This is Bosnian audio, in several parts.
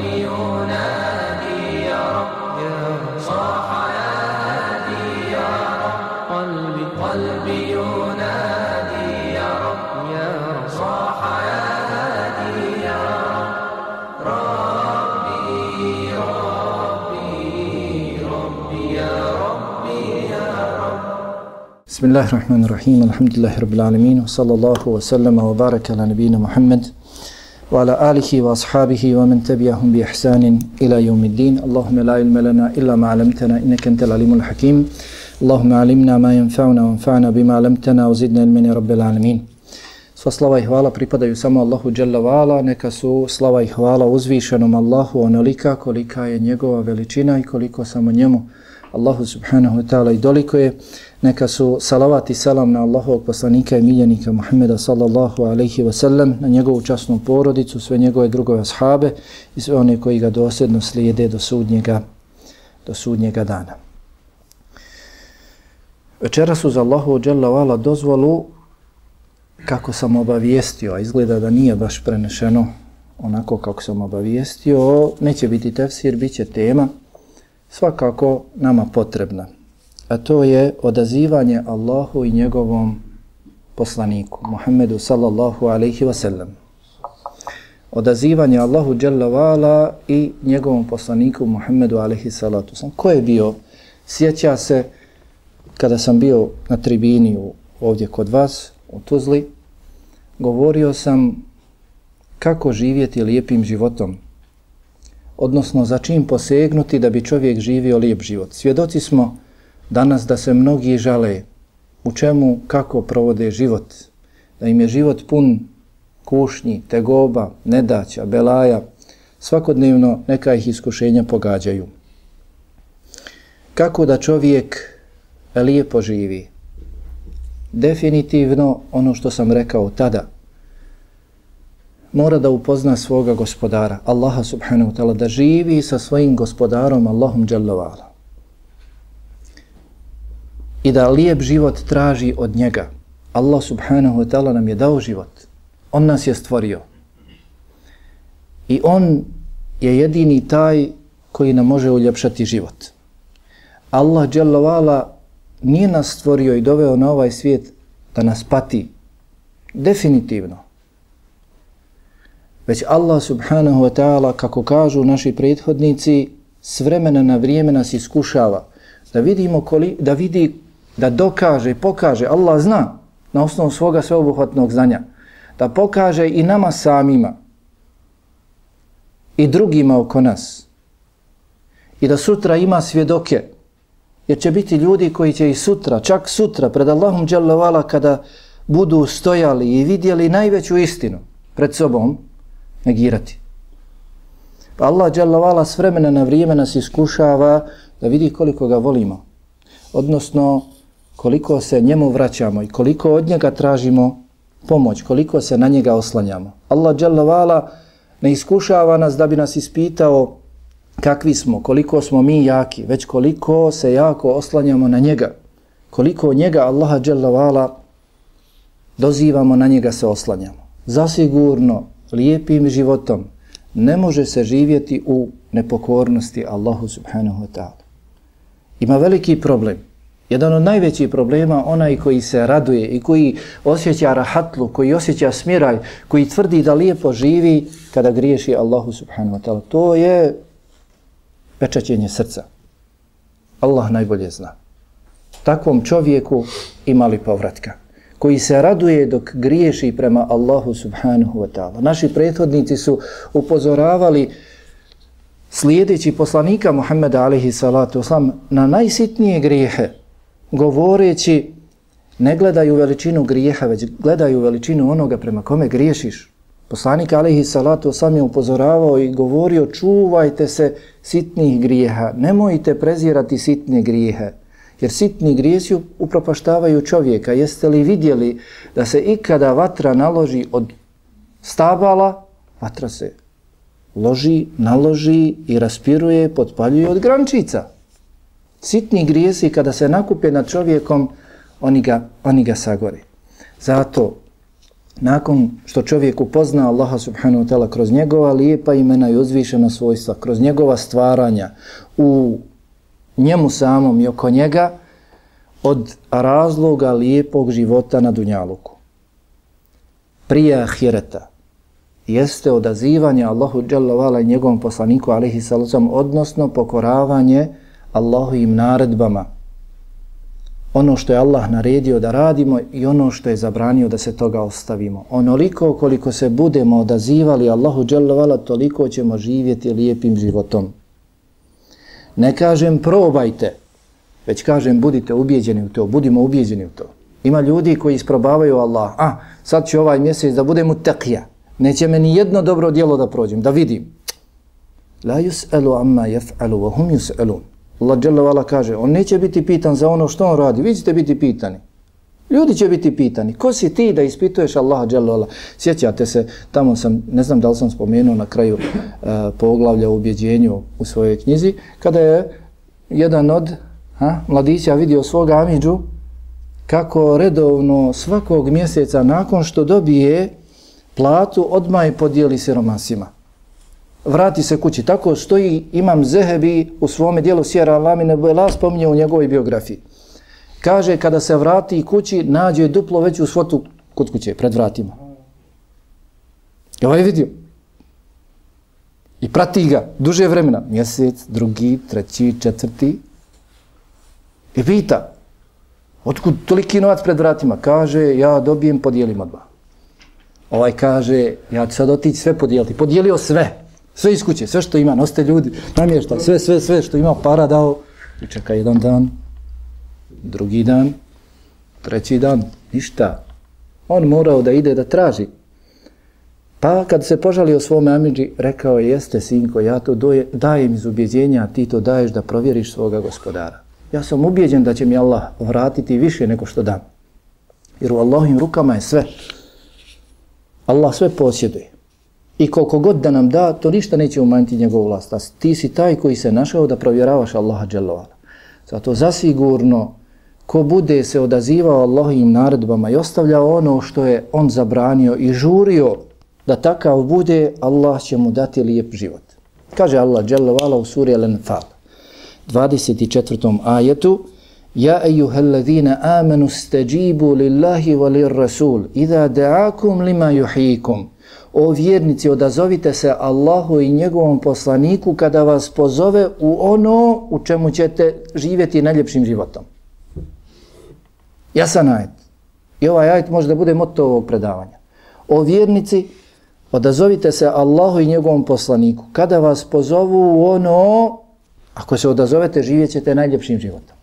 ينادي يا رب صاح يا رب قلبي قلبي ينادي يا رب صاح يا رب ربي ربي ربي يا ربي يا رب بسم الله الرحمن الرحيم الحمد لله رب العالمين وصلى الله وسلم وبارك على نبينا محمد wa man tabi'ahum bi تبعهم ila إلى Allahumma la ilma lana illa ma 'allamtana innaka antal alimul hakim. Allahumma 'allimna ma yanfa'una ما ينفعنا وانفعنا بما wa zidna علما يا رب العالمين Sva slava i hvala pripadaju samo Allahu dželle vala, neka su slava i hvala uzvišenom Allahu onolika kolika je njegova veličina i koliko samo njemu Allahu subhanahu wa ta'ala i doliko je neka su salavat i salam na Allahovog poslanika i miljenika Muhammeda sallallahu alaihi wa sallam, na njegovu časnu porodicu, sve njegove drugove ashabe i sve one koji ga dosljedno slijede do sudnjega, do sudnjega dana. Večera su za Allahu dželle dozvolu kako sam obavijestio, a izgleda da nije baš prenešeno onako kako sam obavijestio, neće biti tefsir, bit će tema svakako nama potrebna a to je odazivanje Allahu i njegovom poslaniku, Muhammedu sallallahu alaihi wasallam. Odazivanje Allahu dželavala i njegovom poslaniku Muhammedu alaihi salatu sam. Ko je bio? Sjeća se kada sam bio na tribini ovdje kod vas u Tuzli, govorio sam kako živjeti lijepim životom, odnosno za čim posegnuti da bi čovjek živio lijep život. Svjedoci smo danas da se mnogi žale u čemu, kako provode život, da im je život pun kušnji, tegoba, nedaća, belaja, svakodnevno neka ih iskušenja pogađaju. Kako da čovjek lijepo živi? Definitivno ono što sam rekao tada, mora da upozna svoga gospodara, Allaha subhanahu wa ta'ala, da živi sa svojim gospodarom, Allahom dželovala i da lijep život traži od njega. Allah subhanahu wa ta'ala nam je dao život. On nas je stvorio. I on je jedini taj koji nam može uljepšati život. Allah dželovala nije nas stvorio i doveo na ovaj svijet da nas pati. Definitivno. Već Allah subhanahu wa ta'ala, kako kažu naši prethodnici, s vremena na vrijeme nas iskušava. Da vidimo koli, da vidi da dokaže pokaže, Allah zna na osnovu svoga sveobuhvatnog znanja, da pokaže i nama samima i drugima oko nas. I da sutra ima svjedoke, jer će biti ljudi koji će i sutra, čak sutra, pred Allahom dželovala kada budu stojali i vidjeli najveću istinu pred sobom, negirati. Pa Allah dželavala s vremena na vrijeme nas iskušava da vidi koliko ga volimo. Odnosno, koliko se njemu vraćamo i koliko od njega tražimo pomoć, koliko se na njega oslanjamo. Allah dželle ne iskušava nas da bi nas ispitao kakvi smo, koliko smo mi jaki, već koliko se jako oslanjamo na njega. Koliko njega Allaha dželle dozivamo, na njega se oslanjamo. Zasigurno, lijepim životom ne može se živjeti u nepokornosti Allahu subhanahu wa ta'ala. Ima veliki problem. Jedan od najvećih problema, onaj koji se raduje i koji osjeća rahatlu, koji osjeća smiraj, koji tvrdi da lijepo živi kada griješi Allahu subhanahu wa ta'ala. To je pečaćenje srca. Allah najbolje zna. Takvom čovjeku imali povratka koji se raduje dok griješi prema Allahu subhanahu wa ta'ala. Naši prethodnici su upozoravali slijedeći poslanika Muhammeda alihi salatu oslam na najsitnije grijehe govoreći ne gledaju veličinu grijeha, već gledaju veličinu onoga prema kome griješiš. Poslanik alihi salatu oslam je upozoravao i govorio čuvajte se sitnih grijeha, nemojte prezirati sitne grijehe, jer sitni grijesi upropaštavaju čovjeka. Jeste li vidjeli da se ikada vatra naloži od stabala, vatra se loži, naloži i raspiruje, potpaljuje od grančica sitni grijesi kada se nakupe nad čovjekom, oni ga, oni ga sagore. Zato nakon što čovjek upozna Allaha subhanahu wa ta'ala kroz njegova lijepa imena i uzvišena svojstva, kroz njegova stvaranja u njemu samom i oko njega, od razloga lijepog života na Dunjaluku. Prije ahireta jeste odazivanje Allahu dželavala i njegovom poslaniku alihi salacom, odnosno pokoravanje Allahu im naredbama, ono što je Allah naredio da radimo i ono što je zabranio da se toga ostavimo. Onoliko koliko se budemo odazivali Allahu dželovala, toliko ćemo živjeti lijepim životom. Ne kažem probajte, već kažem budite ubijeđeni u to, budimo ubijeđeni u to. Ima ljudi koji isprobavaju Allah, a sad ću ovaj mjesec da budem u tekija, neće me ni jedno dobro djelo da prođem, da vidim. La yus'alu amma yaf'alu wa hum yus'alun. Allah dželle kaže, on neće biti pitan za ono što on radi, vi ćete biti pitani. Ljudi će biti pitani. Ko si ti da ispituješ Allaha dželle? Sjećate se, tamo sam, ne znam da li sam spomenuo na kraju uh, poglavlja u ubjeđenju u svojoj knjizi, kada je jedan od ha, mladića vidio svog amidžu kako redovno svakog mjeseca nakon što dobije platu odmah podijeli siromasima vrati se kući. Tako stoji imam Zehebi u svome dijelu Sjera Alamine Bela spominje u njegovoj biografiji. Kaže, kada se vrati kući, nađe duplo veću svotu kod kuće, pred vratima. I ovaj vidio. I prati ga duže vremena. Mjesec, drugi, treći, četvrti. I pita, otkud toliki novac pred vratima? Kaže, ja dobijem, podijelim odmah. Ovaj kaže, ja ću sad otići sve podijeliti. Podijelio sve. Sve iz kuće, sve što ima, noste ljudi, namještaj, sve, sve, sve što ima para dao. I čeka jedan dan, drugi dan, treći dan, ništa. On morao da ide da traži. Pa kad se požalio svome amidži, rekao je, jeste sinko, ja to doje, dajem iz ubjeđenja, a ti to daješ da provjeriš svoga gospodara. Ja sam ubjeđen da će mi Allah vratiti više nego što dam. Jer u Allahim rukama je sve. Allah sve posjeduje. I koliko god da nam da, to ništa neće umanjiti njegovu vlast. A ti si taj koji se našao da provjeravaš Allaha dželovala. Zato zasigurno, ko bude se odazivao Allahim naredbama i ostavljao ono što je on zabranio i žurio da takav bude, Allah će mu dati lijep život. Kaže Allah dželle vala u suri Al-Anfal, 24. ajetu, Ja ejuhalladzina amanu stajibu lillahi wa lirrasul, idha da'akum lima yuhikum o vjernici, odazovite se Allahu i njegovom poslaniku kada vas pozove u ono u čemu ćete živjeti najljepšim životom. Jasan ajet. I ovaj ajet može da bude moto ovog predavanja. O vjernici, odazovite se Allahu i njegovom poslaniku. Kada vas pozovu u ono, ako se odazovete, živjet ćete najljepšim životom.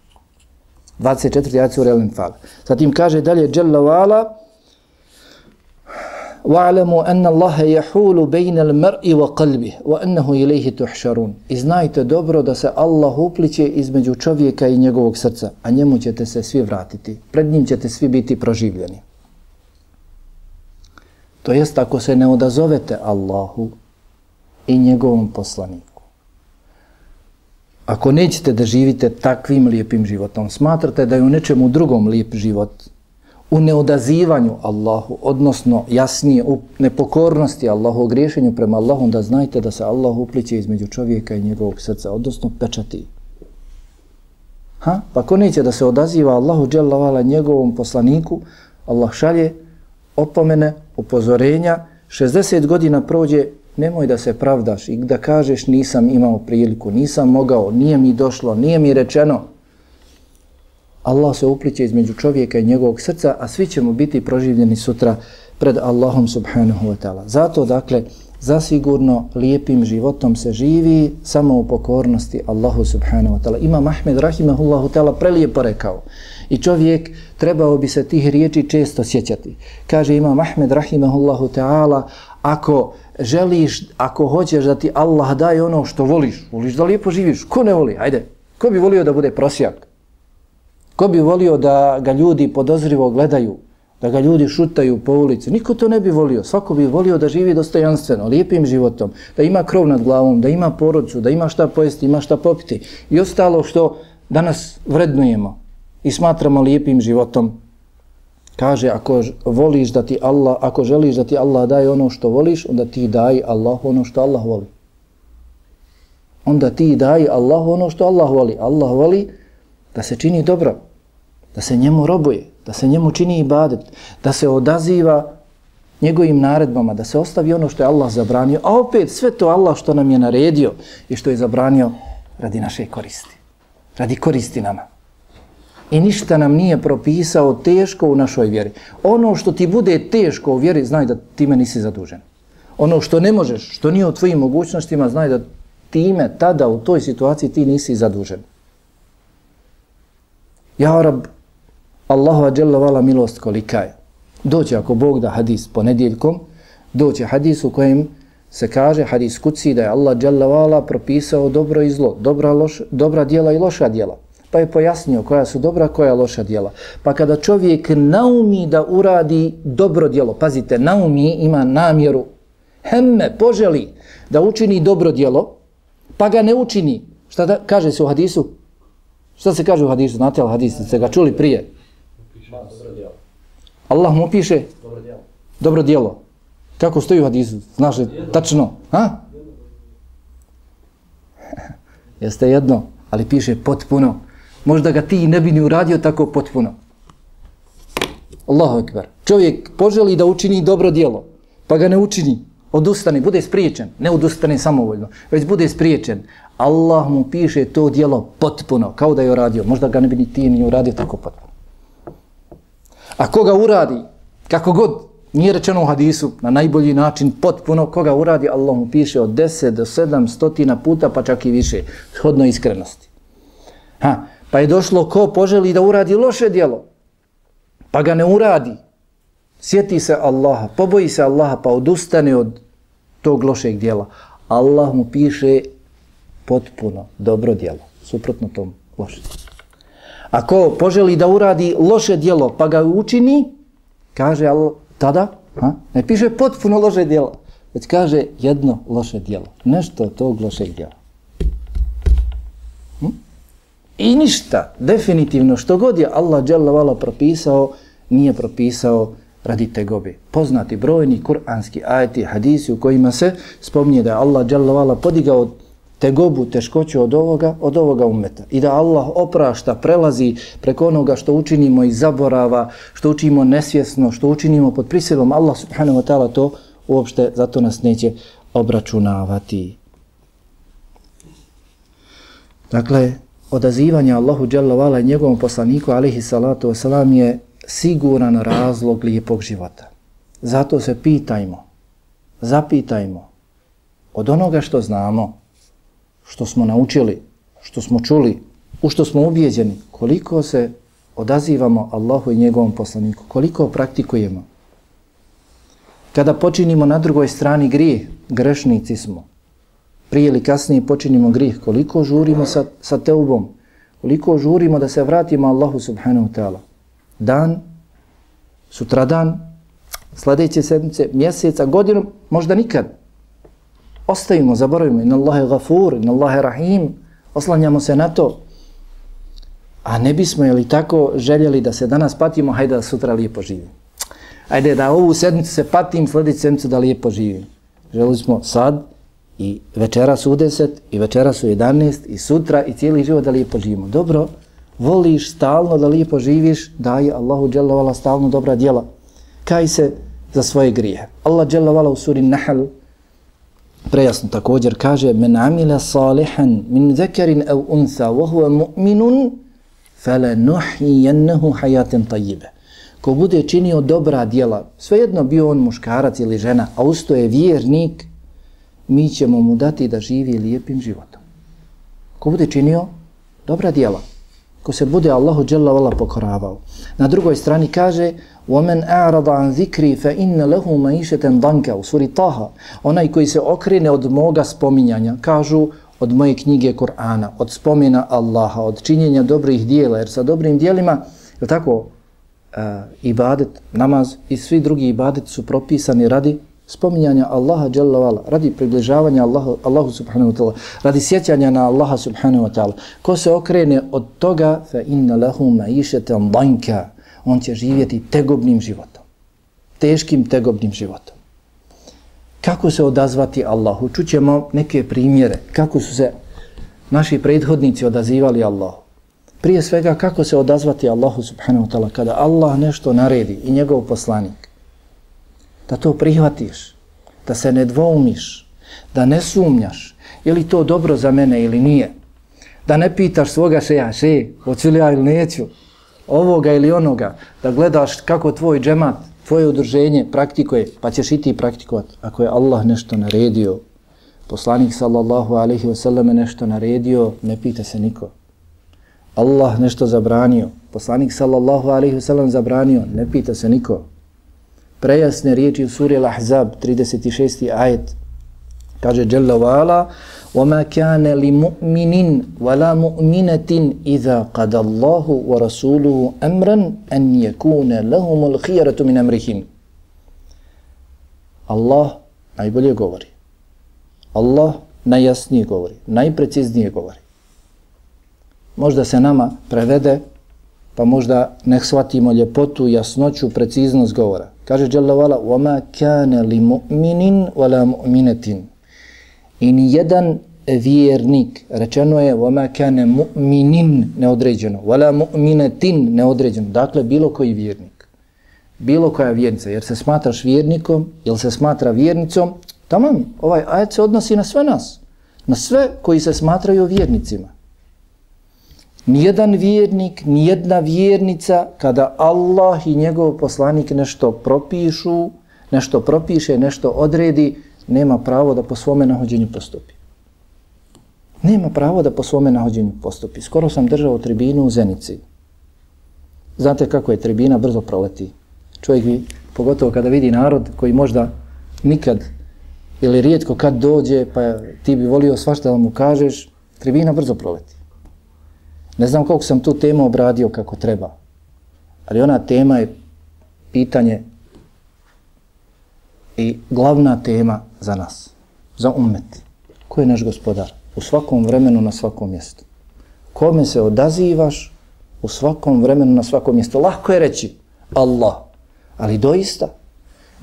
24. ajet su realnim fal. Zatim kaže dalje, Jalla wa'ala, wa'lamu anna Allaha yahulu bayna al-mar'i wa qalbihi wa annahu ilayhi tuhsharun. I znajte dobro da se Allah upliče između čovjeka i njegovog srca, a njemu ćete se svi vratiti. Pred njim ćete svi biti proživljeni. To jest ako se ne odazovete Allahu i njegovom poslaniku. Ako nećete da živite takvim lijepim životom, smatrate da je u nečemu drugom lijep život, u neodazivanju Allahu, odnosno jasnije u nepokornosti Allahu, u griješenju prema Allahu, da znajte da se Allah upliće između čovjeka i njegovog srca, odnosno pečati. Ha? Pa ko neće da se odaziva Allahu dželavala njegovom poslaniku, Allah šalje opomene, upozorenja, 60 godina prođe, nemoj da se pravdaš i da kažeš nisam imao priliku, nisam mogao, nije mi došlo, nije mi rečeno, Allah se upliče između čovjeka i njegovog srca, a svi ćemo biti proživljeni sutra pred Allahom subhanahu wa ta'ala. Zato, dakle, zasigurno lijepim životom se živi samo u pokornosti Allahu subhanahu wa ta'ala. Imam Ahmed rahimahullahu ta'ala prelijepo rekao i čovjek trebao bi se tih riječi često sjećati. Kaže Imam Ahmed rahimahullahu ta'ala ako želiš, ako hoćeš da ti Allah daje ono što voliš, voliš da lijepo živiš, ko ne voli, ajde, ko bi volio da bude prosjak? Ko bi volio da ga ljudi podozrivo gledaju, da ga ljudi šutaju po ulici? Niko to ne bi volio. Svako bi volio da živi dostojanstveno, lijepim životom, da ima krov nad glavom, da ima porodcu, da ima šta pojesti, ima šta popiti. I ostalo što danas vrednujemo i smatramo lijepim životom. Kaže, ako voliš da ti Allah, ako želiš da ti Allah daje ono što voliš, onda ti daj Allah ono što Allah voli. Onda ti daj Allah ono što Allah voli. Allah voli da se čini dobro, da se njemu robuje, da se njemu čini ibadet, da se odaziva njegovim naredbama, da se ostavi ono što je Allah zabranio, a opet sve to Allah što nam je naredio i što je zabranio radi naše koristi. Radi koristi nama. I ništa nam nije propisao teško u našoj vjeri. Ono što ti bude teško u vjeri, znaj da time nisi zadužen. Ono što ne možeš, što nije u tvojim mogućnostima, znaj da time, tada, u toj situaciji ti nisi zadužen. Ja, Rab, Allahu ađela vala milost kolika je. Doće ako Bog da hadis ponedjeljkom, doće hadis u kojem se kaže hadis kuci da je Allah ađela vala propisao dobro i zlo, dobra, loš, dobra dijela i loša dijela. Pa je pojasnio koja su dobra, koja loša dijela. Pa kada čovjek naumi da uradi dobro dijelo, pazite, naumi ima namjeru, hemme, poželi da učini dobro dijelo, pa ga ne učini. Šta da kaže se u hadisu? Šta se kaže u hadisu? Znate li hadis? Ste ga čuli prije? Allah mu piše dobro djelo. Dobro. Kako stoji u hadisu? Znaš li tačno? Ha? Jeste jedno, ali piše potpuno. Možda ga ti ne bi ni uradio tako potpuno. Allahu ekber. Čovjek poželi da učini dobro djelo, pa ga ne učini, odustane, bude spriječen. Ne odustane samovoljno, već bude spriječen. Allah mu piše to dijelo potpuno, kao da je uradio. Možda ga ne bi ni ti ni uradio tako potpuno. A koga uradi, kako god nije rečeno u hadisu, na najbolji način, potpuno, koga uradi, Allah mu piše od 10 do 7 stotina puta, pa čak i više, shodno iskrenosti. Ha, pa je došlo ko poželi da uradi loše dijelo, pa ga ne uradi, sjeti se Allaha, poboji se Allaha, pa odustane od tog lošeg dijela. Allah mu piše potpuno dobro djelo, suprotno tom lošem. Ako poželi da uradi loše djelo pa ga učini, kaže Allah, tada, ha, ne piše potpuno loše djelo, već kaže jedno loše djelo, Nešto tog lošeg djela. Hm? I ništa, definitivno, što god je Allah dželavala propisao, nije propisao radi te gobe. Poznati brojni kuranski ajeti, hadisi u kojima se spominje da je Allah dželavala podigao tegobu, teškoću od ovoga, od ovoga umeta. I da Allah oprašta, prelazi preko onoga što učinimo i zaborava, što učinimo nesvjesno, što učinimo pod prisilom, Allah subhanahu wa ta'ala to uopšte, zato nas neće obračunavati. Dakle, odazivanje Allahu Jalla Vala i njegovom poslaniku, alihi salatu wasalam, je siguran razlog lijepog života. Zato se pitajmo, zapitajmo od onoga što znamo, što smo naučili, što smo čuli, u što smo ubijeđeni, koliko se odazivamo Allahu i njegovom poslaniku, koliko praktikujemo. Kada počinimo na drugoj strani grijeh, grešnici smo. Prije ili kasnije počinimo grijeh, koliko žurimo sa, sa teubom, koliko žurimo da se vratimo Allahu subhanahu ta'ala. Dan, sutra dan, sljedeće sedmice, mjeseca, godinu, možda nikad ostavimo, zaboravimo, inna Allahe gafur, inna Allahe rahim, oslanjamo se na to. A ne bismo, jeli tako, željeli da se danas patimo, hajde da sutra lijepo živim. Hajde da ovu sedmicu se patim, sljedeću sedmicu da lijepo živim. Želili smo sad i večeras u deset, i večeras u jedanest, i sutra, i cijeli život da lijepo živimo. Dobro, voliš stalno da lijepo živiš, daj Allahu dželovala stalno dobra djela. Kaj se za svoje grije. Allah dželovala u suri Nahl, prejasno također kaže men amila salihan min zekerin aw unsa wa huwa mu'minun falanuhyiyannahu hayatan tayyiba. Ko bude činio dobra djela svejedno bio on muškarac ili žena a usto je vjernik mi ćemo mu dati da živi lijepim životom. Ko bude činio dobra djela ko se bude Allahu dželle vela pokoravao. Na drugoj strani kaže: "Wa man a'rada an zikri fa inna lahu ma'ishatan danka" u suri Taha. Onaj koji se okrene od moga spominjanja, kažu od moje knjige Kur'ana, od spomena Allaha, od činjenja dobrih dijela, jer sa dobrim dijelima, je tako, uh, ibadet, namaz i svi drugi ibadet su propisani radi spominjanja Allaha dželle vala, radi približavanja Allahu, Allahu subhanahu wa ta'ala, radi sjećanja na Allaha subhanahu wa ta'ala. Ko se okrene od toga, fa inna lahu ma'ishatan danka, on će živjeti tegobnim životom. Teškim tegobnim životom. Kako se odazvati Allahu? Čućemo neke primjere. Kako su se naši prethodnici odazivali Allahu? Prije svega kako se odazvati Allahu subhanahu wa ta'ala kada Allah nešto naredi i njegov poslanik. Da to prihvatiš, da se ne dvoumiš, da ne sumnjaš, je li to dobro za mene ili nije. Da ne pitaš svoga šeja, še, hoću li ja ili neću, ovoga ili onoga, da gledaš kako tvoj džemat, tvoje udruženje praktikuje, pa ćeš i ti praktikovat. Ako je Allah nešto naredio, poslanik sallallahu alaihi wa sallam nešto naredio, ne pita se niko. Allah nešto zabranio, poslanik sallallahu alaihi wa sallam zabranio, ne pita se niko Prejasne riječi u suri Al-Ahzab, 36. ajet, kaže Jalla wa ala, وَمَا كَانَ لِمُؤْمِنٍ وَلَا مُؤْمِنَةٍ إِذَا قَدَ اللَّهُ وَرَسُولُهُ أَمْرًا أَنْ يَكُونَ لَهُمُ الْخِيَرَةُ مِنْ أَمْرِهِمْ Allah najbolje govori. Allah najjasnije govori, najpreciznije govori. Možda se nama prevede, pa možda ne shvatimo ljepotu, jasnoću, preciznost govora. Kaže Jalla wala, وَمَا كَانَ لِمُؤْمِنٍ وَلَا مُؤْمِنَةٍ I ni jedan vjernik, rečeno je وَمَا كَانَ مُؤْمِنٍ neodređeno, وَلَا مُؤْمِنَتٍ neodređeno, dakle bilo koji vjernik, bilo koja vjernica, jer se smatraš vjernikom, ili se smatra vjernicom, tamam, ovaj ajet se odnosi na sve nas, na sve koji se smatraju vjernicima. Nijedan vjernik, nijedna vjernica, kada Allah i njegov poslanik nešto propišu, nešto propiše, nešto odredi, nema pravo da po svome nahođenju postupi. Nema pravo da po svome nahođenju postupi. Skoro sam držao tribinu u Zenici. Znate kako je tribina brzo proleti. Čovjek bi, pogotovo kada vidi narod koji možda nikad ili rijetko kad dođe, pa ti bi volio svašta da mu kažeš, tribina brzo proleti. Ne znam koliko sam tu temu obradio kako treba, ali ona tema je pitanje i glavna tema za nas, za umet. Ko je naš gospodar? U svakom vremenu, na svakom mjestu. Kome se odazivaš u svakom vremenu, na svakom mjestu? Lako je reći Allah, ali doista,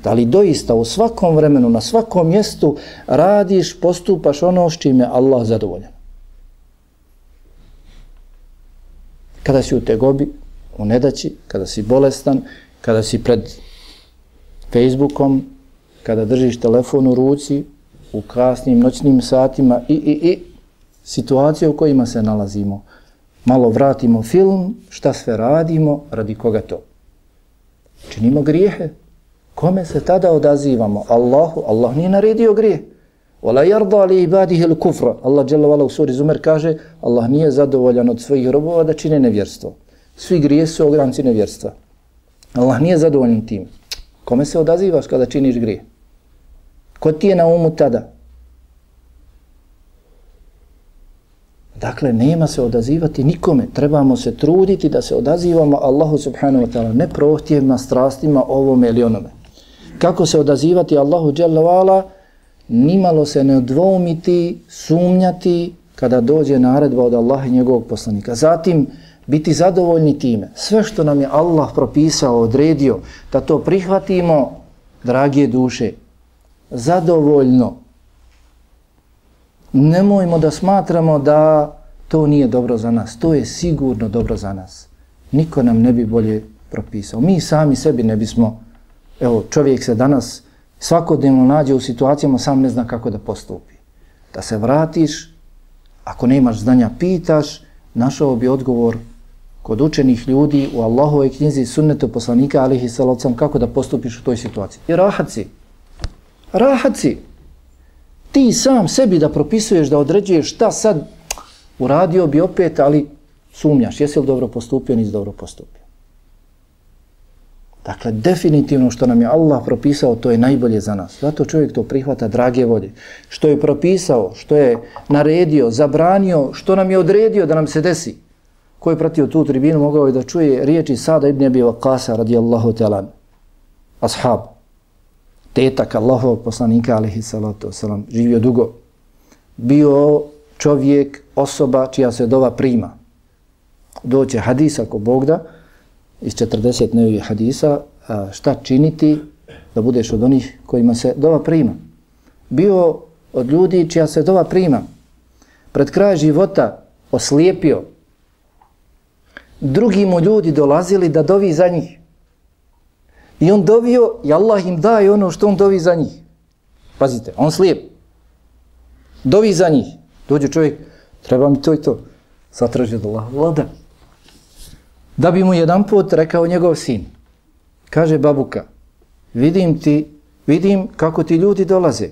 da li doista u svakom vremenu, na svakom mjestu radiš, postupaš ono s čime Allah zadovoljan? Kada si u tegobi, u nedaći, kada si bolestan, kada si pred Facebookom, kada držiš telefon u ruci, u kasnim noćnim satima i, i, i situacije u kojima se nalazimo. Malo vratimo film, šta sve radimo, radi koga to? Činimo grijehe. Kome se tada odazivamo? Allahu, Allah nije naredio grije. Ola yarda li ibadihi al-kufra. Allah dželle vala u suri Zumer kaže: Allah nije zadovoljan od svojih robova da čine nevjerstvo. Svi grije su ogranci nevjerstva. Allah nije zadovoljan tim. Kome se odazivaš kada činiš grije? Ko ti je na umu tada? Dakle, nema se odazivati nikome. Trebamo se truditi da se odazivamo Allahu subhanahu wa ta'ala. Ne prohtjevima, strastima, ovome ili onome. Kako se odazivati Allahu jalla vala? Nimalo se ne odvoumiti, sumnjati kada dođe naredba od Allaha i njegovog poslanika. Zatim, biti zadovoljni time. Sve što nam je Allah propisao, odredio, da to prihvatimo, drage duše, zadovoljno. Nemojmo da smatramo da to nije dobro za nas. To je sigurno dobro za nas. Niko nam ne bi bolje propisao. Mi sami sebi ne bismo, evo čovjek se danas svakodnevno nađe u situacijama, sam ne zna kako da postupi. Da se vratiš, ako nemaš znanja, pitaš, našao bi odgovor kod učenih ljudi u Allahove knjizi sunnetu poslanika alihi salacom kako da postupiš u toj situaciji. I rahat si. Rahat si. Ti sam sebi da propisuješ, da određuješ šta sad uradio bi opet, ali sumnjaš. Jesi li dobro postupio, nisi dobro postupio. Dakle, definitivno što nam je Allah propisao, to je najbolje za nas. Zato čovjek to prihvata drage volje. Što je propisao, što je naredio, zabranio, što nam je odredio da nam se desi. Ko je pratio tu tribinu, mogao je da čuje riječi Sada ibn Abi Waqasa radijallahu ta'ala. Ashab tetak Allahovog poslanika, alihi salatu wasalam, živio dugo, bio čovjek, osoba čija se dova prima. Doće hadis ako Bog da, iz 40 nevi hadisa, šta činiti da budeš od onih kojima se dova prima. Bio od ljudi čija se dova prima. Pred kraj života oslijepio. Drugi mu ljudi dolazili da dovi za njih. I on dovio i Allah im daje ono što on dovi za njih. Pazite, on slijep. Dovi za njih. Dođe čovjek, treba mi to i to. Zatraži od Allah, vlada. Da bi mu jedan put rekao njegov sin. Kaže babuka, vidim ti, vidim kako ti ljudi dolaze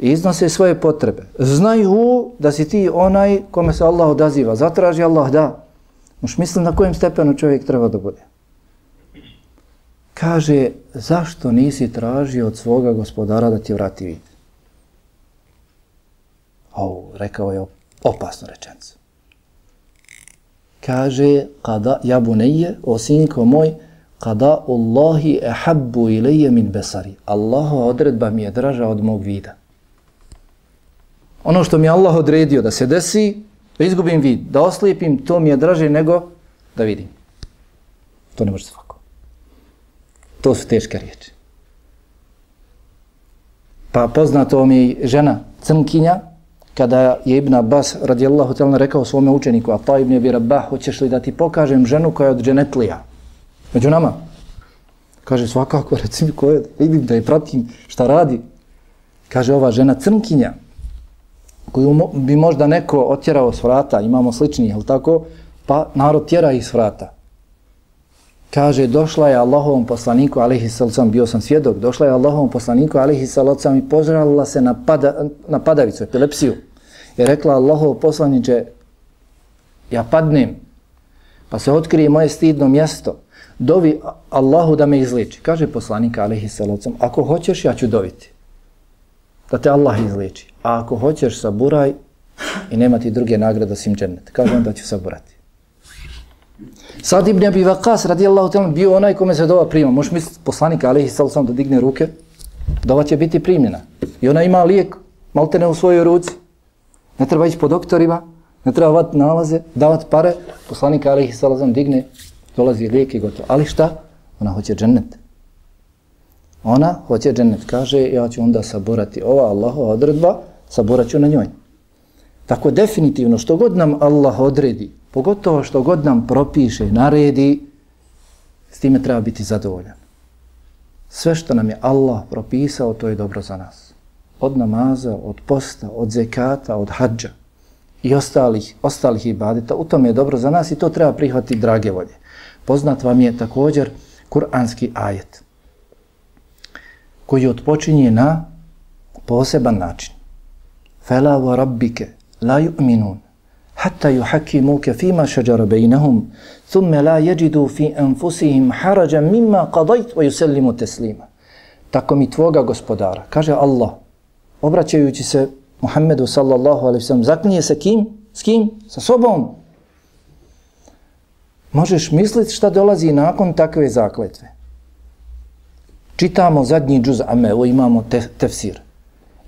i iznose svoje potrebe. Znaju da si ti onaj kome se Allah odaziva. Zatraži Allah, da. Moš mislim na kojem stepenu čovjek treba da bude. Kaže, zašto nisi tražio od svoga gospodara da ti vrati vid? O, rekao je opasno rečenicu. Kaže, kada ja buneje, o sinko moj, kada Allahi ahabbu ilaje min besari. Allahova odredba mi je draža od mog vida. Ono što mi Allah odredio da se desi, da izgubim vid, da oslijepim, to mi je draže nego da vidim. To ne može svako. To su teške riječi. Pa poznato mi žena crnkinja, kada je Ibn Abbas radijallahu ta'ala rekao svome učeniku, a ta Ibn Abi Rabah, hoćeš li da ti pokažem ženu koja je od dženetlija? Među nama. Kaže, svakako, reci mi ko je, vidim da je pratim šta radi. Kaže, ova žena crnkinja, koju bi možda neko otjerao s vrata, imamo slični, jel tako? Pa narod tjera ih s vrata. Kaže, došla je Allahovom poslaniku, alihi salacom, bio sam svjedok, došla je Allahovom poslaniku, alihi salacom i požrala se na, pada, na padavicu, epilepsiju je rekla Allahov poslaniče, ja padnem, pa se otkrije moje stidno mjesto, dovi Allahu da me izliči. Kaže poslanik, alihi sallam, ako hoćeš, ja ću doviti. Da te Allah izliči. A ako hoćeš, saburaj i nema ti druge nagrade osim džennet. Kaže on da ću saburati. Sad Ibn Abi Waqas radijallahu ta'ala bio onaj kome se dova prima. Možeš misliti poslanik alaihi sallam da digne ruke? Dova će biti primljena. I ona ima lijek, malte ne u svojoj ruci. Ne treba ići po doktorima, ne treba vat nalaze, davat pare. Poslanik Alihi Salazam digne, dolazi lijek i gotovo. Ali šta? Ona hoće džennet. Ona hoće džennet. Kaže, ja ću onda saborati ova Allahova odredba, saborat ću na njoj. Tako definitivno, što god nam Allah odredi, pogotovo što god nam propiše, naredi, s time treba biti zadovoljan. Sve što nam je Allah propisao, to je dobro za nas. Od namaza, od posta, od zekata, od hađa i ostalih, ostalih ibadeta, u tom je dobro za nas i to treba prihvatiti drage volje. Poznat vam je također kuranski ajet koji odpočinje na poseban način. Fela wa rabbike la yu'minun hatta yuhakimuke fima shajara bainahum thumma la yajidu fi anfusihim harajan mimma qadajt wa yusallimu taslima tako mi tvoga gospodara kaže Allah obraćajući se Muhammedu sallallahu alaihi sallam, zaklinje se kim s kim sa sobom možeš misliti šta dolazi nakon takve zakletve čitamo zadnji džuz ame me, imamo te, tefsir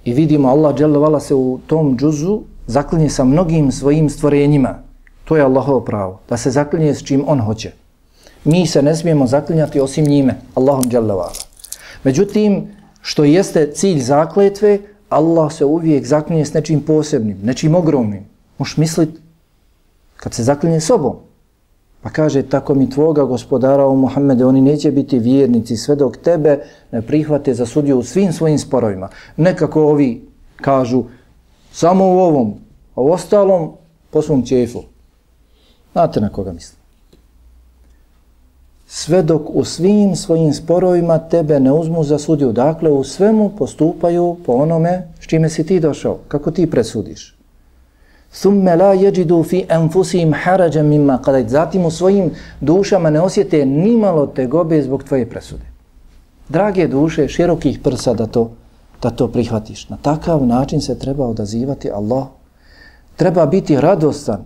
i vidimo Allah dželle se u tom džuzu zaklinje sa mnogim svojim stvorenjima. To je Allahovo pravo, da se zaklinje s čim on hoće. Mi se ne smijemo zaklinjati osim njime, Allahom dželovala. Međutim, što jeste cilj zakletve, Allah se uvijek zaklinje s nečim posebnim, nečim ogromnim. Možeš mislit kad se zaklinje sobom. Pa kaže, tako mi tvoga gospodara o Muhammede, oni neće biti vjernici sve dok tebe ne prihvate za sudiju u svim svojim sporovima. Nekako ovi kažu, Samo u ovom, a u ostalom po svom čefu. Znate na koga mislim. Sve dok u svim svojim sporovima tebe ne uzmu za sudiju. Dakle, u svemu postupaju po onome s čime si ti došao. Kako ti presudiš. Thumme la jeđidu fi enfusim harađem mimma kadajt. Zatim u svojim dušama ne osjete nimalo tegobe zbog tvoje presude. Drage duše, širokih prsa da to da to prihvatiš. Na takav način se treba odazivati Allah. Treba biti radostan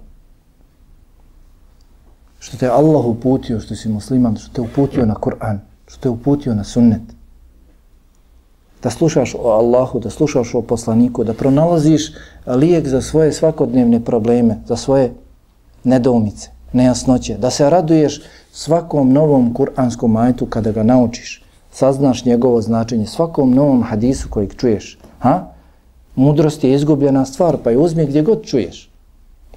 što te Allah uputio, što si musliman, što te uputio na Kur'an, što te uputio na sunnet. Da slušaš o Allahu, da slušaš o poslaniku, da pronalaziš lijek za svoje svakodnevne probleme, za svoje nedoumice. nejasnoće, da se raduješ svakom novom kuranskom majtu kada ga naučiš, saznaš njegovo značenje, svakom novom hadisu kojeg čuješ. Ha? Mudrost je izgubljena stvar, pa je uzmi gdje god čuješ.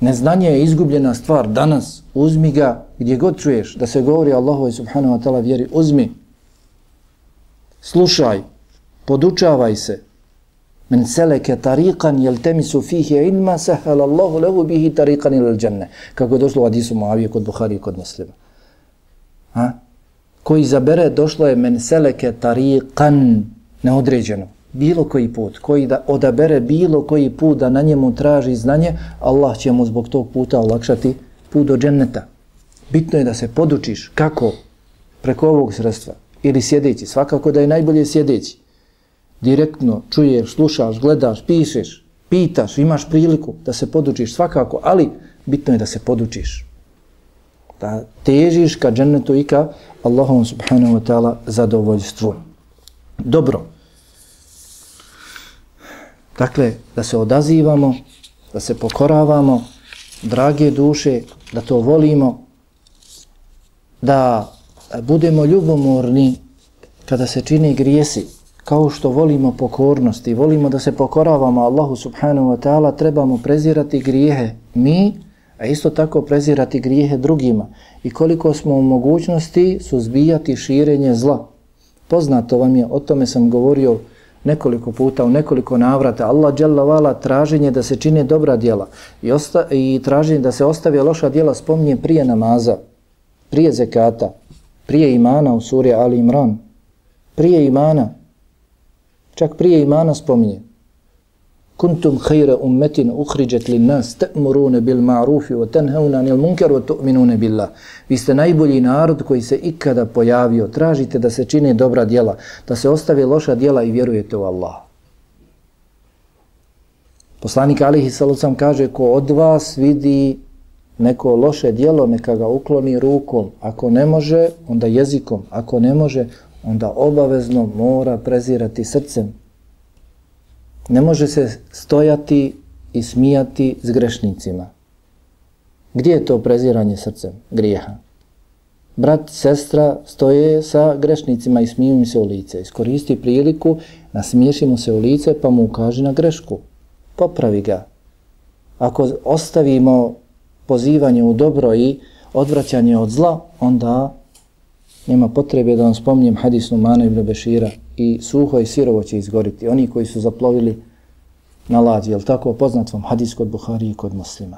Neznanje je izgubljena stvar danas, uzmi ga gdje god čuješ, da se govori Allahu i subhanahu wa ta'ala vjeri, uzmi, slušaj, podučavaj se, Men seleke tariqan jel temisu fihi ilma sehel Allahu lehu bihi tariqan ilal džanne. Kako je došlo u Adisu Moavije kod Buhari i kod muslima. Ha? Koji zabere, došlo je men seleke tariqan neodređeno. Bilo koji put. Koji da odabere bilo koji put da na njemu traži znanje, Allah će mu zbog tog puta olakšati put do dženneta. Bitno je da se podučiš kako preko ovog sredstva ili sjedeći. Svakako da je najbolje sjedeći direktno čuješ, slušaš, gledaš, pišeš, pitaš, imaš priliku da se podučiš svakako, ali bitno je da se podučiš. Da težiš ka džennetu i ka Allahom subhanahu wa ta'ala zadovoljstvu. Dobro. Dakle, da se odazivamo, da se pokoravamo, drage duše, da to volimo, da budemo ljubomorni kada se čini grijesi, kao što volimo pokornost i volimo da se pokoravamo Allahu subhanahu wa ta'ala, trebamo prezirati grijehe mi, a isto tako prezirati grijehe drugima. I koliko smo u mogućnosti suzbijati širenje zla. Poznato vam je, o tome sam govorio nekoliko puta, u nekoliko navrata. Allah dželle vala traženje da se čine dobra djela i, osta, i traženje da se ostavi loša djela spominje prije namaza, prije zekata, prije imana u suri Ali Imran, prije imana, Čak prije imana spominje. Kuntum khayra ummatin ukhrijat lin nas ta'muruna bil ma'ruf wa tanhauna 'anil munkar wa tu'minuna billah. Vi ste najbolji narod koji se ikada pojavio. Tražite da se čine dobra djela, da se ostave loša djela i vjerujete u Allaha. Poslanik Alihi Salucam kaže ko od vas vidi neko loše djelo, neka ga ukloni rukom. Ako ne može, onda jezikom. Ako ne može, onda obavezno mora prezirati srcem. Ne može se stojati i smijati s grešnicima. Gdje je to preziranje srcem grijeha? Brat, sestra stoje sa grešnicima i smiju im se u lice. Iskoristi priliku, nasmiješi mu se u lice pa mu ukaži na grešku. Popravi ga. Ako ostavimo pozivanje u dobro i odvraćanje od zla, onda nema potrebe da vam spomnijem hadis Numana ibn Bešira i suho i sirovo će izgoriti. Oni koji su zaplovili na lađi, jel tako poznat vam hadis kod Buhari i kod muslima.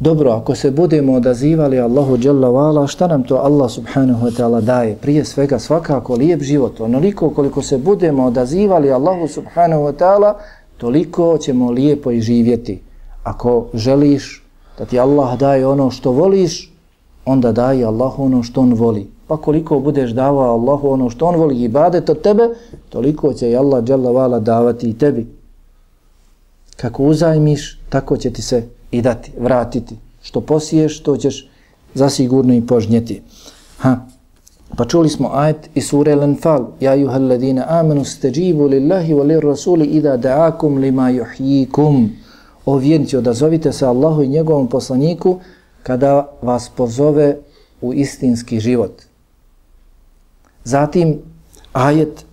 Dobro, ako se budemo odazivali Allahu Jalla Vala, šta nam to Allah subhanahu wa ta'ala daje? Prije svega svakako lijep život. Onoliko koliko se budemo odazivali Allahu subhanahu wa ta'ala, toliko ćemo lijepo i živjeti. Ako želiš da ti Allah daje ono što voliš, onda daje Allahu ono što on voli. Pa koliko budeš davao Allahu ono što on voli i ibadet od tebe, toliko će i Allah dželavala davati i tebi. Kako uzajmiš, tako će ti se i dati, vratiti. Što posiješ, to ćeš zasigurno i požnjeti. Ha. Pa čuli smo ajet iz sure Al-Anfal. Ja juhal ladina amanu steđivu lillahi wa lir rasuli ida da'akum lima yuhyikum." O vjernici, odazovite se Allahu i njegovom poslaniku kada vas pozove u istinski život. Zatim ajet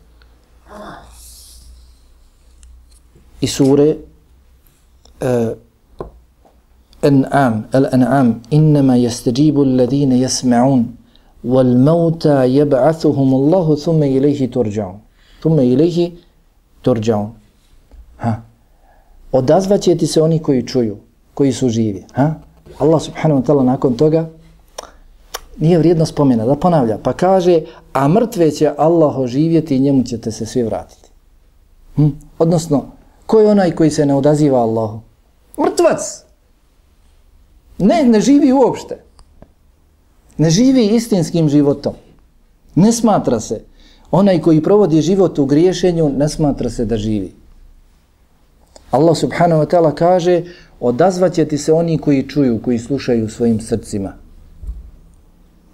i sure e, uh, An'am, Al-An'am, innama yastajibu alladine yasma'un wal mauta yab'athuhum Allahu thumma ilayhi turđa'un. Thumma ilayhi turđa'un. Ha. Odazvaće ti se oni koji čuju, koji su živi. Ha? Allah subhanahu wa ta'ala nakon toga nije vrijedno spomena, da ponavlja, pa kaže, a mrtve će Allah oživjeti i njemu ćete se svi vratiti. Hm? Odnosno, ko je onaj koji se ne odaziva Allahu? Mrtvac! Ne, ne živi uopšte. Ne živi istinskim životom. Ne smatra se. Onaj koji provodi život u griješenju, ne smatra se da živi. Allah subhanahu wa ta'ala kaže, odazvaće ti se oni koji čuju, koji slušaju svojim srcima.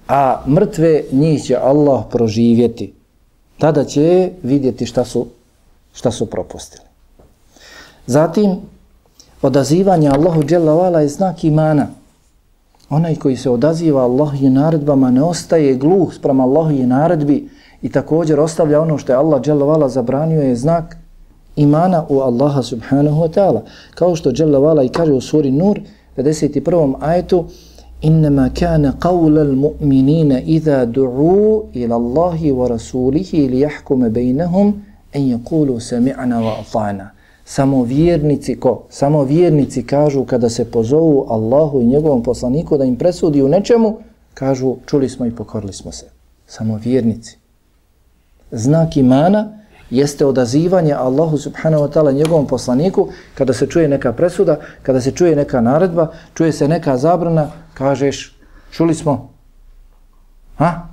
A mrtve njih će Allah proživjeti. Tada će vidjeti šta su, šta su propustili. Zatim, odazivanje Allahu dželavala je znak imana. Onaj koji se odaziva Allahu i naredbama ne ostaje gluh sprem Allahovi naredbi i također ostavlja ono što je Allah dželavala zabranio je znak imana u Allaha subhanahu wa ta'ala. Kao što dželovala i kaže u suri Nur 51. ajetu إنما كان قول المؤمنين إذا دعوا إلى الله ورسوله ليحكم بينهم أن يقولوا سمعنا وأطعنا Samo vjernici ko? Samo vjernici kažu kada se pozovu Allahu i njegovom poslaniku da im presudi u nečemu, kažu čuli smo i pokorili smo se. Samo vjernici. Znak imana jeste odazivanje Allahu subhanahu wa ta'ala njegovom poslaniku kada se čuje neka presuda, kada se čuje neka naredba, čuje se neka zabrana, kažeš, čuli smo? Ha?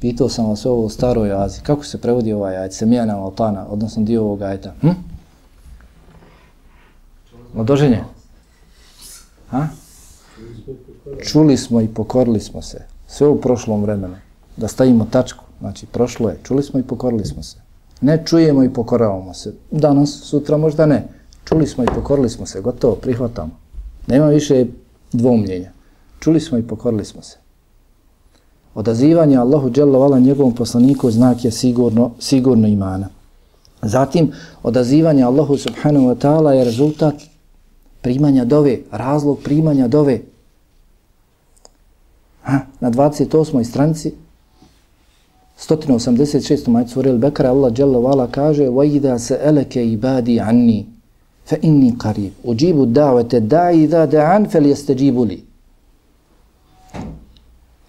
Pitao sam vas ovo u staroj azi. Kako se prevodi ovaj ajet? Semijana Altana, odnosno dio ovog ajeta. Hm? Odoženje? Ha? Čuli smo i pokorili smo se. Sve u prošlom vremenu. Da stavimo tačku. Znači, prošlo je. Čuli smo i pokorili smo se. Ne čujemo i pokoravamo se. Danas, sutra možda ne. Čuli smo i pokorili smo se. Gotovo, prihvatamo. Nema više dvomljenja. Čuli smo i pokorili smo se. Odazivanje Allahu dželovala njegovom poslaniku znak je sigurno, sigurno imana. Zatim, odazivanje Allahu subhanahu wa ta'ala je rezultat primanja dove, razlog primanja dove. Ha, na 28. stranici 186. majcu Surel Bekara Allah Jalla Vala kaže وَاِذَا سَأَلَكَ ibadi anni fa inni qarib. Ujibu da'wata da'i da da'an falyastajibu li.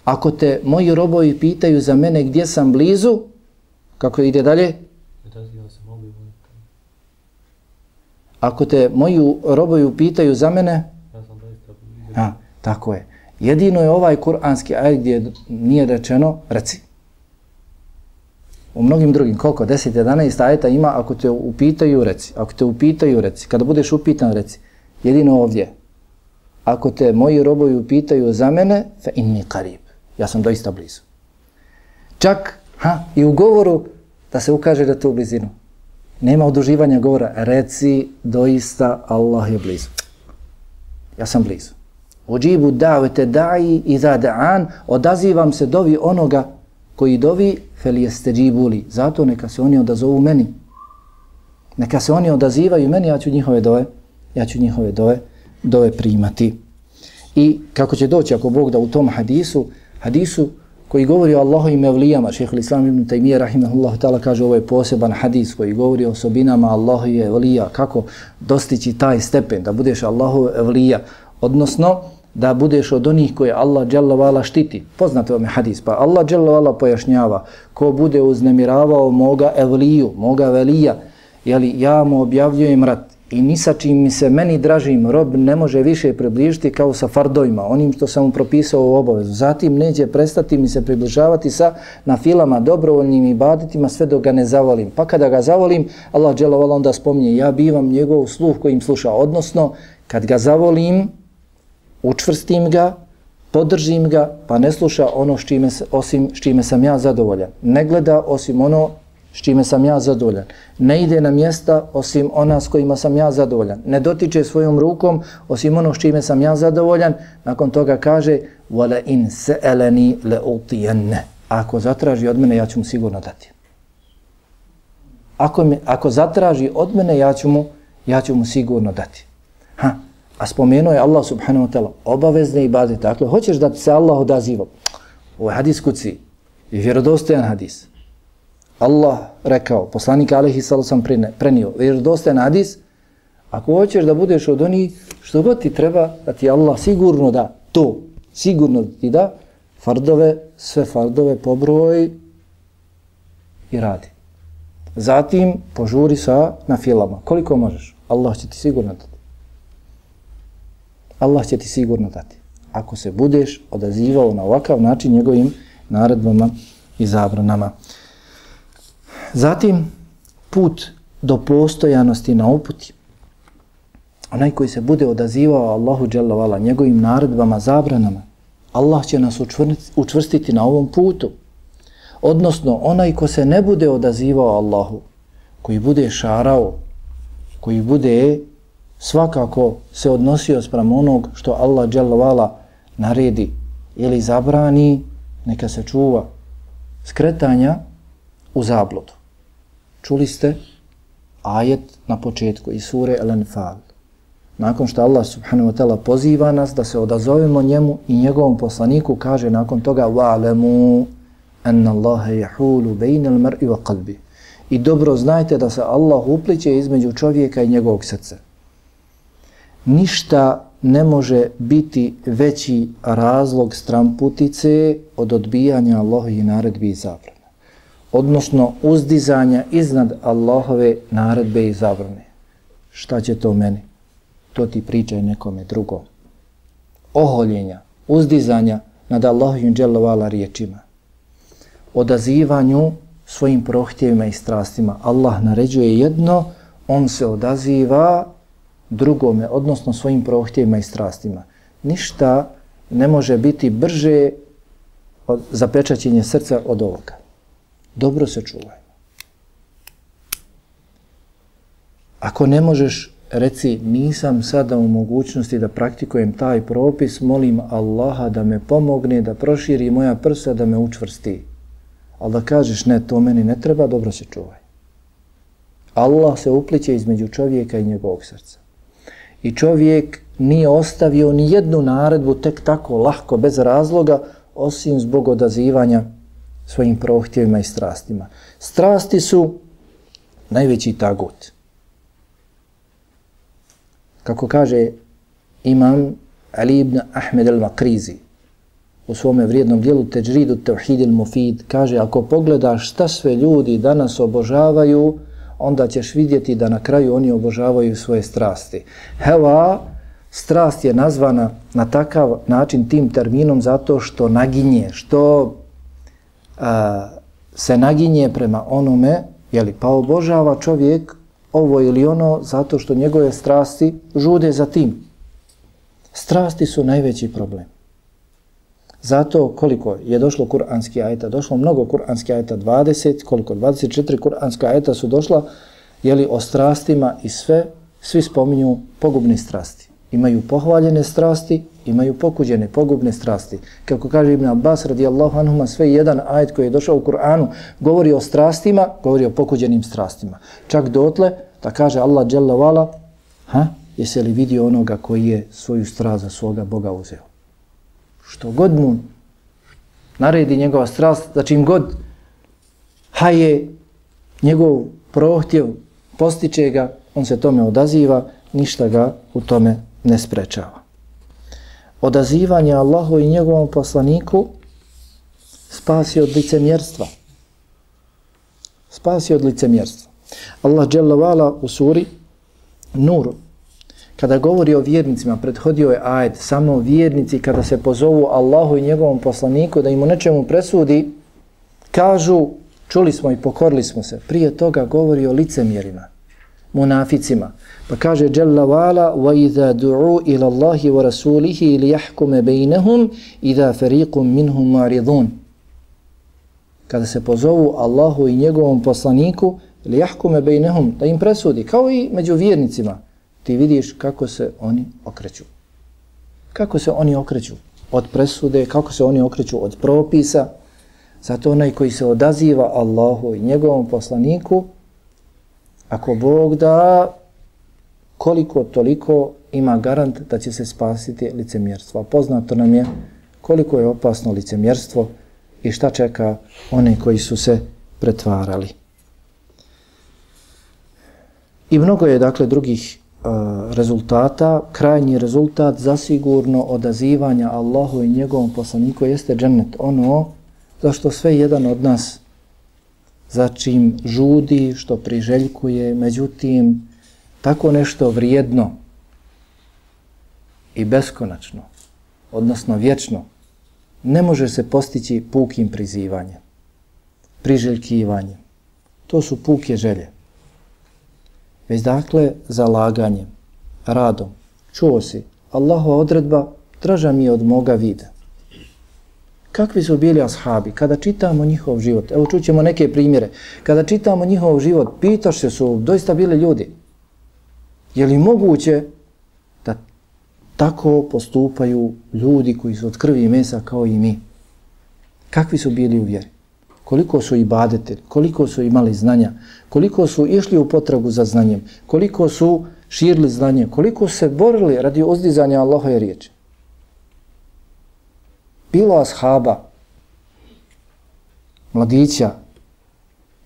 Ako te moji robovi pitaju za mene gdje sam blizu kako ide dalje? Ako te moji robovi pitaju za mene ja, tako je. Jedino je ovaj kuranski ajet gdje nije rečeno reci. U mnogim drugim, koliko? 10, 11 ajeta ima, ako te upitaju, reci. Ako te upitaju, reci. Kada budeš upitan, reci. Jedino ovdje. Ako te moji robovi upitaju za mene, fe inni karib. Ja sam doista blizu. Čak, ha, i u govoru, da se ukaže da te u blizinu. Nema oduživanja govora. Reci, doista, Allah je blizu. Ja sam blizu. Uđibu davete daji i za da'an, odazivam se dovi onoga koji dovi fel. Zato neka se oni odazovu meni. Neka se oni odazivaju meni, ja ću njihove dove, ja ću njihove dove, dove primati. I kako će doći, ako Bog da u tom hadisu, hadisu koji govori o Allahu i mevlijama, šehr l'Islam ibn Taymiye, rahimahullahu ta'ala, kaže ovo je poseban hadis koji govori o osobinama Allahu i evlija, kako dostići taj stepen, da budeš Allahu evlija, odnosno, da budeš od onih koje Allah dželle štiti. Poznate vam je hadis, pa Allah dželle pojašnjava ko bude uznemiravao moga evliju, moga velija, jeli ja mu objavljujem rat i ni sa čim mi se meni dražim rob ne može više približiti kao sa fardojima, onim što sam mu propisao u obavezu. Zatim neće prestati mi se približavati sa na filama dobrovoljnim ibaditima sve dok ga ne zavolim. Pa kada ga zavolim, Allah dželle onda spominje ja bivam njegov sluh kojim sluša, odnosno kad ga zavolim, učvrstim ga, podržim ga, pa ne sluša ono s čime, osim s čime sam ja zadovoljan. Ne gleda osim ono s čime sam ja zadovoljan. Ne ide na mjesta osim ona s kojima sam ja zadovoljan. Ne dotiče svojom rukom osim ono s čime sam ja zadovoljan. Nakon toga kaže وَلَا إِنْ سَأَلَنِي لَأُطِيَنَّ Ako zatraži od mene, ja ću mu sigurno dati. Ako, mi, ako zatraži od mene, ja ću mu, ja ću mu sigurno dati. A spomenuo je Allah subhanahu wa ta'ala obavezne ibadete. Dakle, hoćeš da se Allah odaziva. Ovaj Ovo je hadis kuci. I vjerodostojan hadis. Allah rekao, poslanik Alehi Salo sam prenio, vjerodostojan hadis, ako hoćeš da budeš od onih, što god ti treba, da ti Allah sigurno da to, sigurno ti da, fardove, sve fardove pobroj i radi. Zatim požuri sa na filama. Koliko možeš? Allah će ti sigurno dati. Allah će ti sigurno dati. Ako se budeš odazivao na ovakav način njegovim naredbama i zabranama. Zatim, put do postojanosti na uputi. Onaj koji se bude odazivao Allahu dželovala njegovim naredbama, zabranama, Allah će nas učvrstiti na ovom putu. Odnosno, onaj ko se ne bude odazivao Allahu, koji bude šarao, koji bude svakako se odnosio sprem onog što Allah dželovala naredi ili zabrani, neka se čuva skretanja u zabludu. Čuli ste ajet na početku iz sure El-Anfal. Nakon što Allah subhanahu wa ta'ala poziva nas da se odazovemo njemu i njegovom poslaniku, kaže nakon toga وَعْلَمُوا أَنَّ اللَّهَ يَحُولُ بَيْنَ الْمَرْءِ وَقَلْبِ I dobro znajte da se Allah upliče između čovjeka i njegovog srca. Ništa ne može biti veći razlog stramputice od odbijanja Allahovi naredbi i zabrane. Odnosno uzdizanja iznad Allahove naredbe i zabrane. Šta će to meni? To ti pričaj nekome drugom. Oholjenja, uzdizanja nad Allahovim dželovala riječima. Odazivanju svojim prohtjevima i strastima. Allah naređuje jedno, on se odaziva drugome, odnosno svojim prohtjevima i strastima. Ništa ne može biti brže od zapečaćenja srca od ovoga. Dobro se čuvaj. Ako ne možeš, reci, nisam sada u mogućnosti da praktikujem taj propis, molim Allaha da me pomogne, da proširi moja prsa, da me učvrsti. Ali da kažeš, ne, to meni ne treba, dobro se čuvaj. Allah se upliče između čovjeka i njegovog srca. I čovjek nije ostavio ni jednu naredbu tek tako lahko, bez razloga, osim zbog odazivanja svojim prohtjevima i strastima. Strasti su najveći tagut. Kako kaže imam Ali ibn Ahmed al-Makrizi u svome vrijednom dijelu Teđridu Tevhid il-Mufid, kaže ako pogledaš šta sve ljudi danas obožavaju, onda ćeš vidjeti da na kraju oni obožavaju svoje strasti. Heva, strast je nazvana na takav način tim terminom zato što naginje, što a, se naginje prema onome, jeli, pa obožava čovjek ovo ili ono zato što njegove strasti žude za tim. Strasti su najveći problem. Zato koliko je došlo kuranski ajeta, došlo mnogo kuranski ajeta, 20, koliko, 24 kuranska ajeta su došla, jeli o strastima i sve, svi spominju pogubne strasti. Imaju pohvaljene strasti, imaju pokuđene, pogubne strasti. Kako kaže Ibn Abbas radijallahu anhuma, sve jedan ajet koji je došao u Kur'anu govori o strastima, govori o pokuđenim strastima. Čak dotle da kaže Allah dželle vala, ha, jesi li vidio onoga koji je svoju strast za svoga Boga uzeo? Što god mu naredi njegova strast, za čim god haje njegov prohtjev, postiče ga, on se tome odaziva, ništa ga u tome ne sprečava. Odazivanje Allahu i njegovom poslaniku spasi od licemjerstva. Spasi od licemjerstva. Allah dželle u suri Nur kada govori o vjernicima, prethodio je ajed, samo vjernici kada se pozovu Allahu i njegovom poslaniku da im u nečemu presudi, kažu, čuli smo i pokorili smo se. Prije toga govori o licemjerima, munaficima. Pa kaže, Jalla wala, wa idha du'u ila Allahi wa rasulihi ili jahkume bejnehum, idha minhum maridun. Kada se pozovu Allahu i njegovom poslaniku, ili jahkume bejnehum, da im presudi, kao i među vjernicima, ti vidiš kako se oni okreću. Kako se oni okreću od presude, kako se oni okreću od propisa. Zato onaj koji se odaziva Allahu i njegovom poslaniku, ako Bog da koliko toliko ima garant da će se spasiti licemjerstvo. Poznato nam je koliko je opasno licemjerstvo i šta čeka one koji su se pretvarali. I mnogo je dakle drugih Eh, rezultata, krajnji rezultat zasigurno odazivanja Allahu i njegovom poslaniku jeste džennet. Ono zašto sve jedan od nas za čim žudi, što priželjkuje, međutim, tako nešto vrijedno i beskonačno, odnosno vječno, ne može se postići pukim prizivanjem, priželjkivanjem. To su puke želje već dakle zalaganjem, radom. Čuo si, Allahova odredba draža mi je od moga vida. Kakvi su bili ashabi? Kada čitamo njihov život, evo čućemo neke primjere, kada čitamo njihov život, pitaš se su doista bili ljudi. Je li moguće da Tako postupaju ljudi koji su od krvi i mesa kao i mi. Kakvi su bili u vjeri? Koliko su ibadete, koliko su imali znanja, koliko su išli u potragu za znanjem, koliko su širili znanje, koliko se borili radi ozdizanja Allahove riječi. Bilo ashaba, mladića,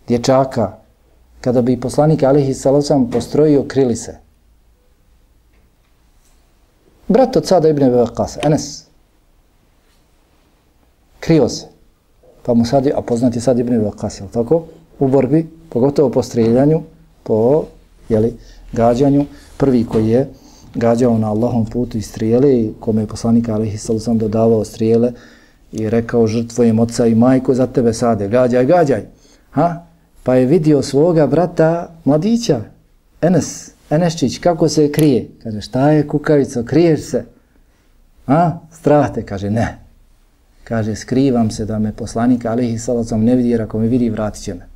dječaka, kada bi poslanik Alihi Salosam postrojio, krili se. Brat od sada Ibn Beqas, Enes, krio se. Pa mu sad, a poznati sad Ibn Vakas, jel tako? U borbi, pogotovo po streljanju, po jeli, gađanju, prvi koji je gađao na Allahom putu i strijele i kome je poslanik Alihi Salusam dodavao strijele i rekao žrtvojem oca i majku za tebe sade, gađaj, gađaj. Ha? Pa je vidio svoga brata mladića, Enes, Enesčić, kako se krije. Kaže, šta je kukavico, kriješ se? A? Strah te, kaže, ne. Kaže, skrivam se da me poslanik Alihi Salacom ne vidi, jer ako me vidi, vratit će me.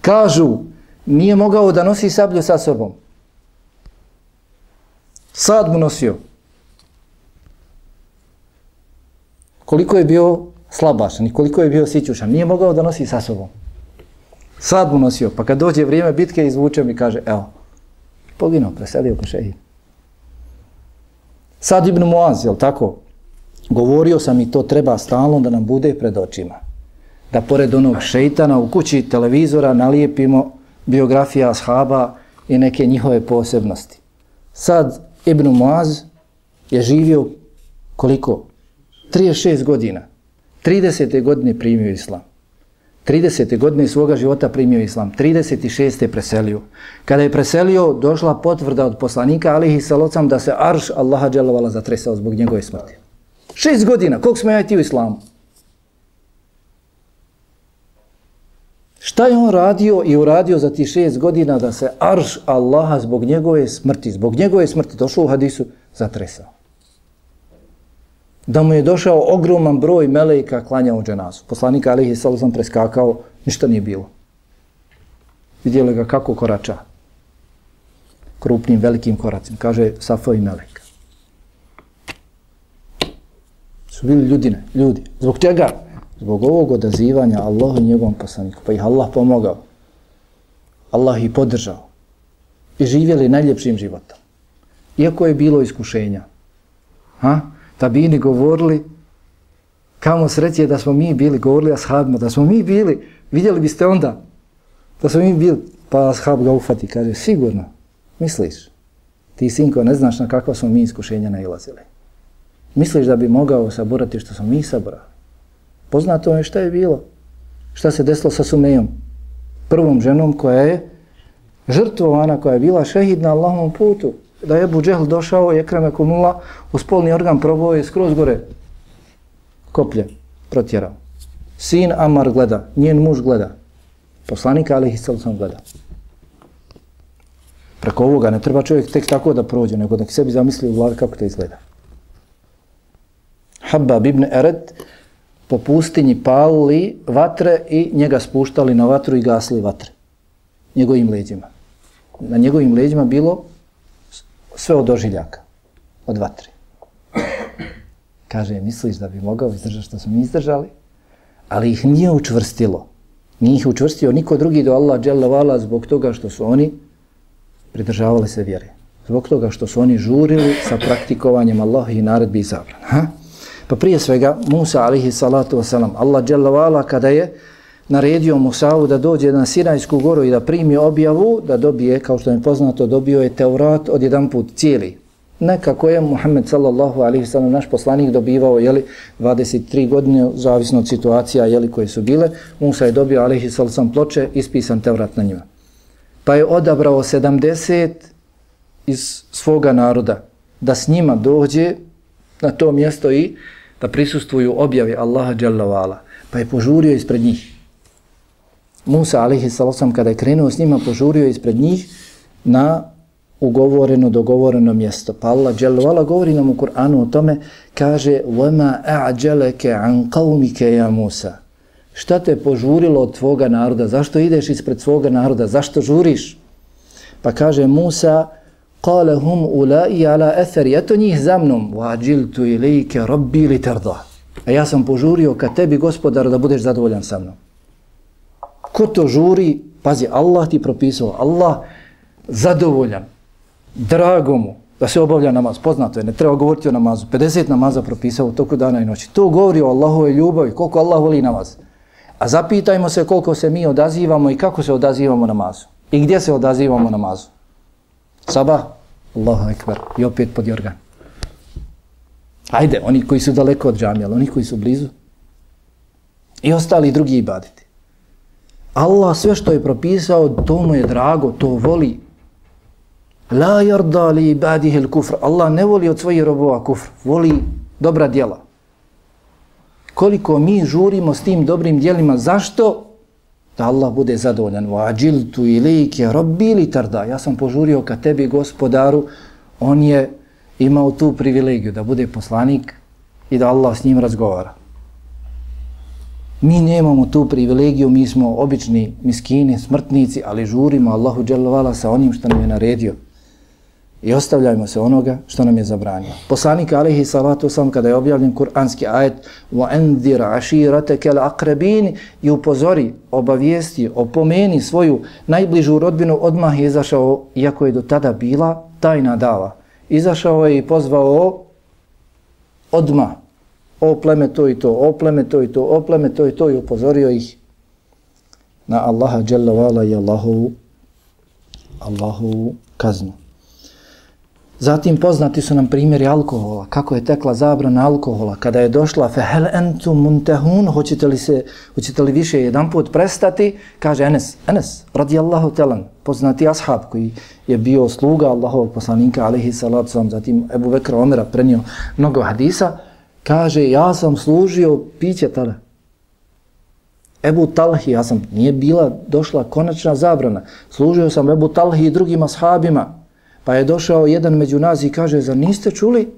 Kažu, nije mogao da nosi sablju sa sobom. Sad mu nosio. Koliko je bio slabašan i koliko je bio sićušan, nije mogao da nosi sa sobom. Sad mu nosio, pa kad dođe vrijeme bitke, izvuče mi kaže, evo, poginuo, preselio ko šehid. Sad Ibn Muaz, jel tako? Govorio sam i to treba stalno da nam bude pred očima. Da pored onog šeitana u kući televizora nalijepimo biografija ashaba i neke njihove posebnosti. Sad Ibn Muaz je živio koliko? 36 godina. 30. godine primio islam. 30. godine svoga života primio islam. 36. je preselio. Kada je preselio, došla potvrda od poslanika alihi salocam da se arš Allaha dželovala zatresao zbog njegove smrti. Šest godina, koliko smo ja ti u islamu? Šta je on radio i uradio za ti šest godina da se arš Allaha zbog njegove smrti, zbog njegove smrti, došlo u hadisu, zatresao? Da mu je došao ogroman broj melejka klanjao u dženazu. Poslanik Alihi Salazan preskakao, ništa nije bilo. Vidjeli ga kako korača. Krupnim, velikim koracima. Kaže Safo i Melek. Su bili ljudine, ljudi. Zbog čega? Zbog ovog odazivanja Allahu i njegovom poslaniku. Pa ih Allah pomogao. Allah ih podržao. I živjeli najljepšim životom. Iako je bilo iskušenja. Ha? Tabini govorili kamo sreće da smo mi bili, govorili ashabima, da smo mi bili, vidjeli biste onda da smo mi bili, pa ashab ga ufati, kaže, sigurno, misliš, ti sinko ne znaš na kakva smo mi iskušenja nailazili. Misliš da bi mogao saborati što smo mi saborali? Poznato je šta je bilo, šta se desilo sa Sumejom, prvom ženom koja je žrtvovana, koja je bila šehid na Allahom putu, da je Ebu Džehl došao i Ekreme Kumula u spolni organ probao je skroz gore koplje protjerao. Sin Amar gleda, njen muž gleda. Poslanik Ali Hisal sam gleda. Preko ovoga ne treba čovjek tek tako da prođe, nego da sebi zamisli u glavi kako to izgleda. Habba ibn Ered po pustinji palili vatre i njega spuštali na vatru i gasli vatre. Njegovim leđima. Na njegovim leđima bilo sve od ožiljaka, od vatre. Kaže, misliš da bi mogao izdržati što smo mi izdržali? Ali ih nije učvrstilo. Nije ih učvrstio niko drugi do Allah dželavala zbog toga što su oni pridržavali se vjere. Zbog toga što su oni žurili sa praktikovanjem Allaha i naredbi i zabran. Ha? Pa prije svega, Musa alihi salatu wasalam, Allah dželavala kada je naredio Musavu da dođe na Sinajsku goru i da primi objavu, da dobije, kao što je poznato, dobio je Teurat od jedan put cijeli. Nekako je Muhammed sallallahu alaihi sallam, naš poslanik, dobivao jeli, 23 godine, zavisno od situacija jeli, koje su bile. Musa je dobio alaihi sallam ploče, ispisan Teurat na njima. Pa je odabrao 70 iz svoga naroda da s njima dođe na to mjesto i da prisustuju objavi Allaha dželle Pa je požurio ispred njih. Musa alihi salasam kada je krenuo s njima požurio ispred njih na ugovoreno, dogovoreno mjesto. Pa Allah dželovala govori nam u Kur'anu o tome, kaže وَمَا أَعْجَلَكَ عَنْ قَوْمِكَ يَا Musa Šta te požurilo od tvoga naroda? Zašto ideš ispred svoga naroda? Zašto žuriš? Pa kaže Musa, Kale hum ulai ala etheri, eto njih za mnom, vađiltu ilike robbi li terda. A ja sam požurio ka tebi, gospodar, da budeš zadovoljan sa mnom. Ko to žuri? Pazi, Allah ti propisao, Allah zadovoljan, drago mu, da se obavlja namaz. Poznato je, ne treba govoriti o namazu. 50 namaza propisao u toku dana i noći. To govori o Allahove ljubavi, koliko Allah voli namaz. A zapitajmo se koliko se mi odazivamo i kako se odazivamo namazu. I gdje se odazivamo namazu. Sabah, Allahu ekber, i opet pod jorgan. Ajde, oni koji su daleko od džamija, oni koji su blizu. I ostali drugi ibaditi. Allah sve što je propisao, to mu je drago, to voli. La yarda li ibadihi al-kufr. Allah ne voli od svojih robova kufr, voli dobra djela. Koliko mi žurimo s tim dobrim djelima, zašto? Da Allah bude zadovoljan. Wa ajiltu ilayka rabbi li tarda. Ja sam požurio ka tebi, gospodaru, on je imao tu privilegiju da bude poslanik i da Allah s njim razgovara. Mi nemamo tu privilegiju, mi smo obični miskini, smrtnici, ali žurimo Allahu dželovala sa onim što nam je naredio. I ostavljajmo se onoga što nam je zabranio. Poslanik alaihi salatu sam kada je objavljen kuranski ajet وَاَنْذِرَ عَشِيرَتَكَ الْأَقْرَبِينِ i upozori, obavijesti, opomeni svoju najbližu rodbinu, odmah je izašao, iako je do tada bila tajna dava. Izašao je i pozvao odmah o pleme to i to, o pleme to i to, o pleme to i to i upozorio ih na Allaha Jalla Vala i Allahovu, Allahovu kaznu. Zatim poznati su nam primjeri alkohola, kako je tekla zabrana alkohola, kada je došla fehel entum muntehun, hoćete li, se, hoćete li više jedan put prestati, kaže Enes, Enes, radijallahu telan, poznati ashab koji je bio sluga Allahovog poslanika, alihi salatu sam, zatim Ebu Bekra Omera prenio mnogo hadisa, kaže, ja sam služio piće tada. Ebu Talhi, ja sam, nije bila došla konačna zabrana, služio sam Ebu Talhi i drugim ashabima, Pa je došao jedan među nas i kaže, za niste čuli?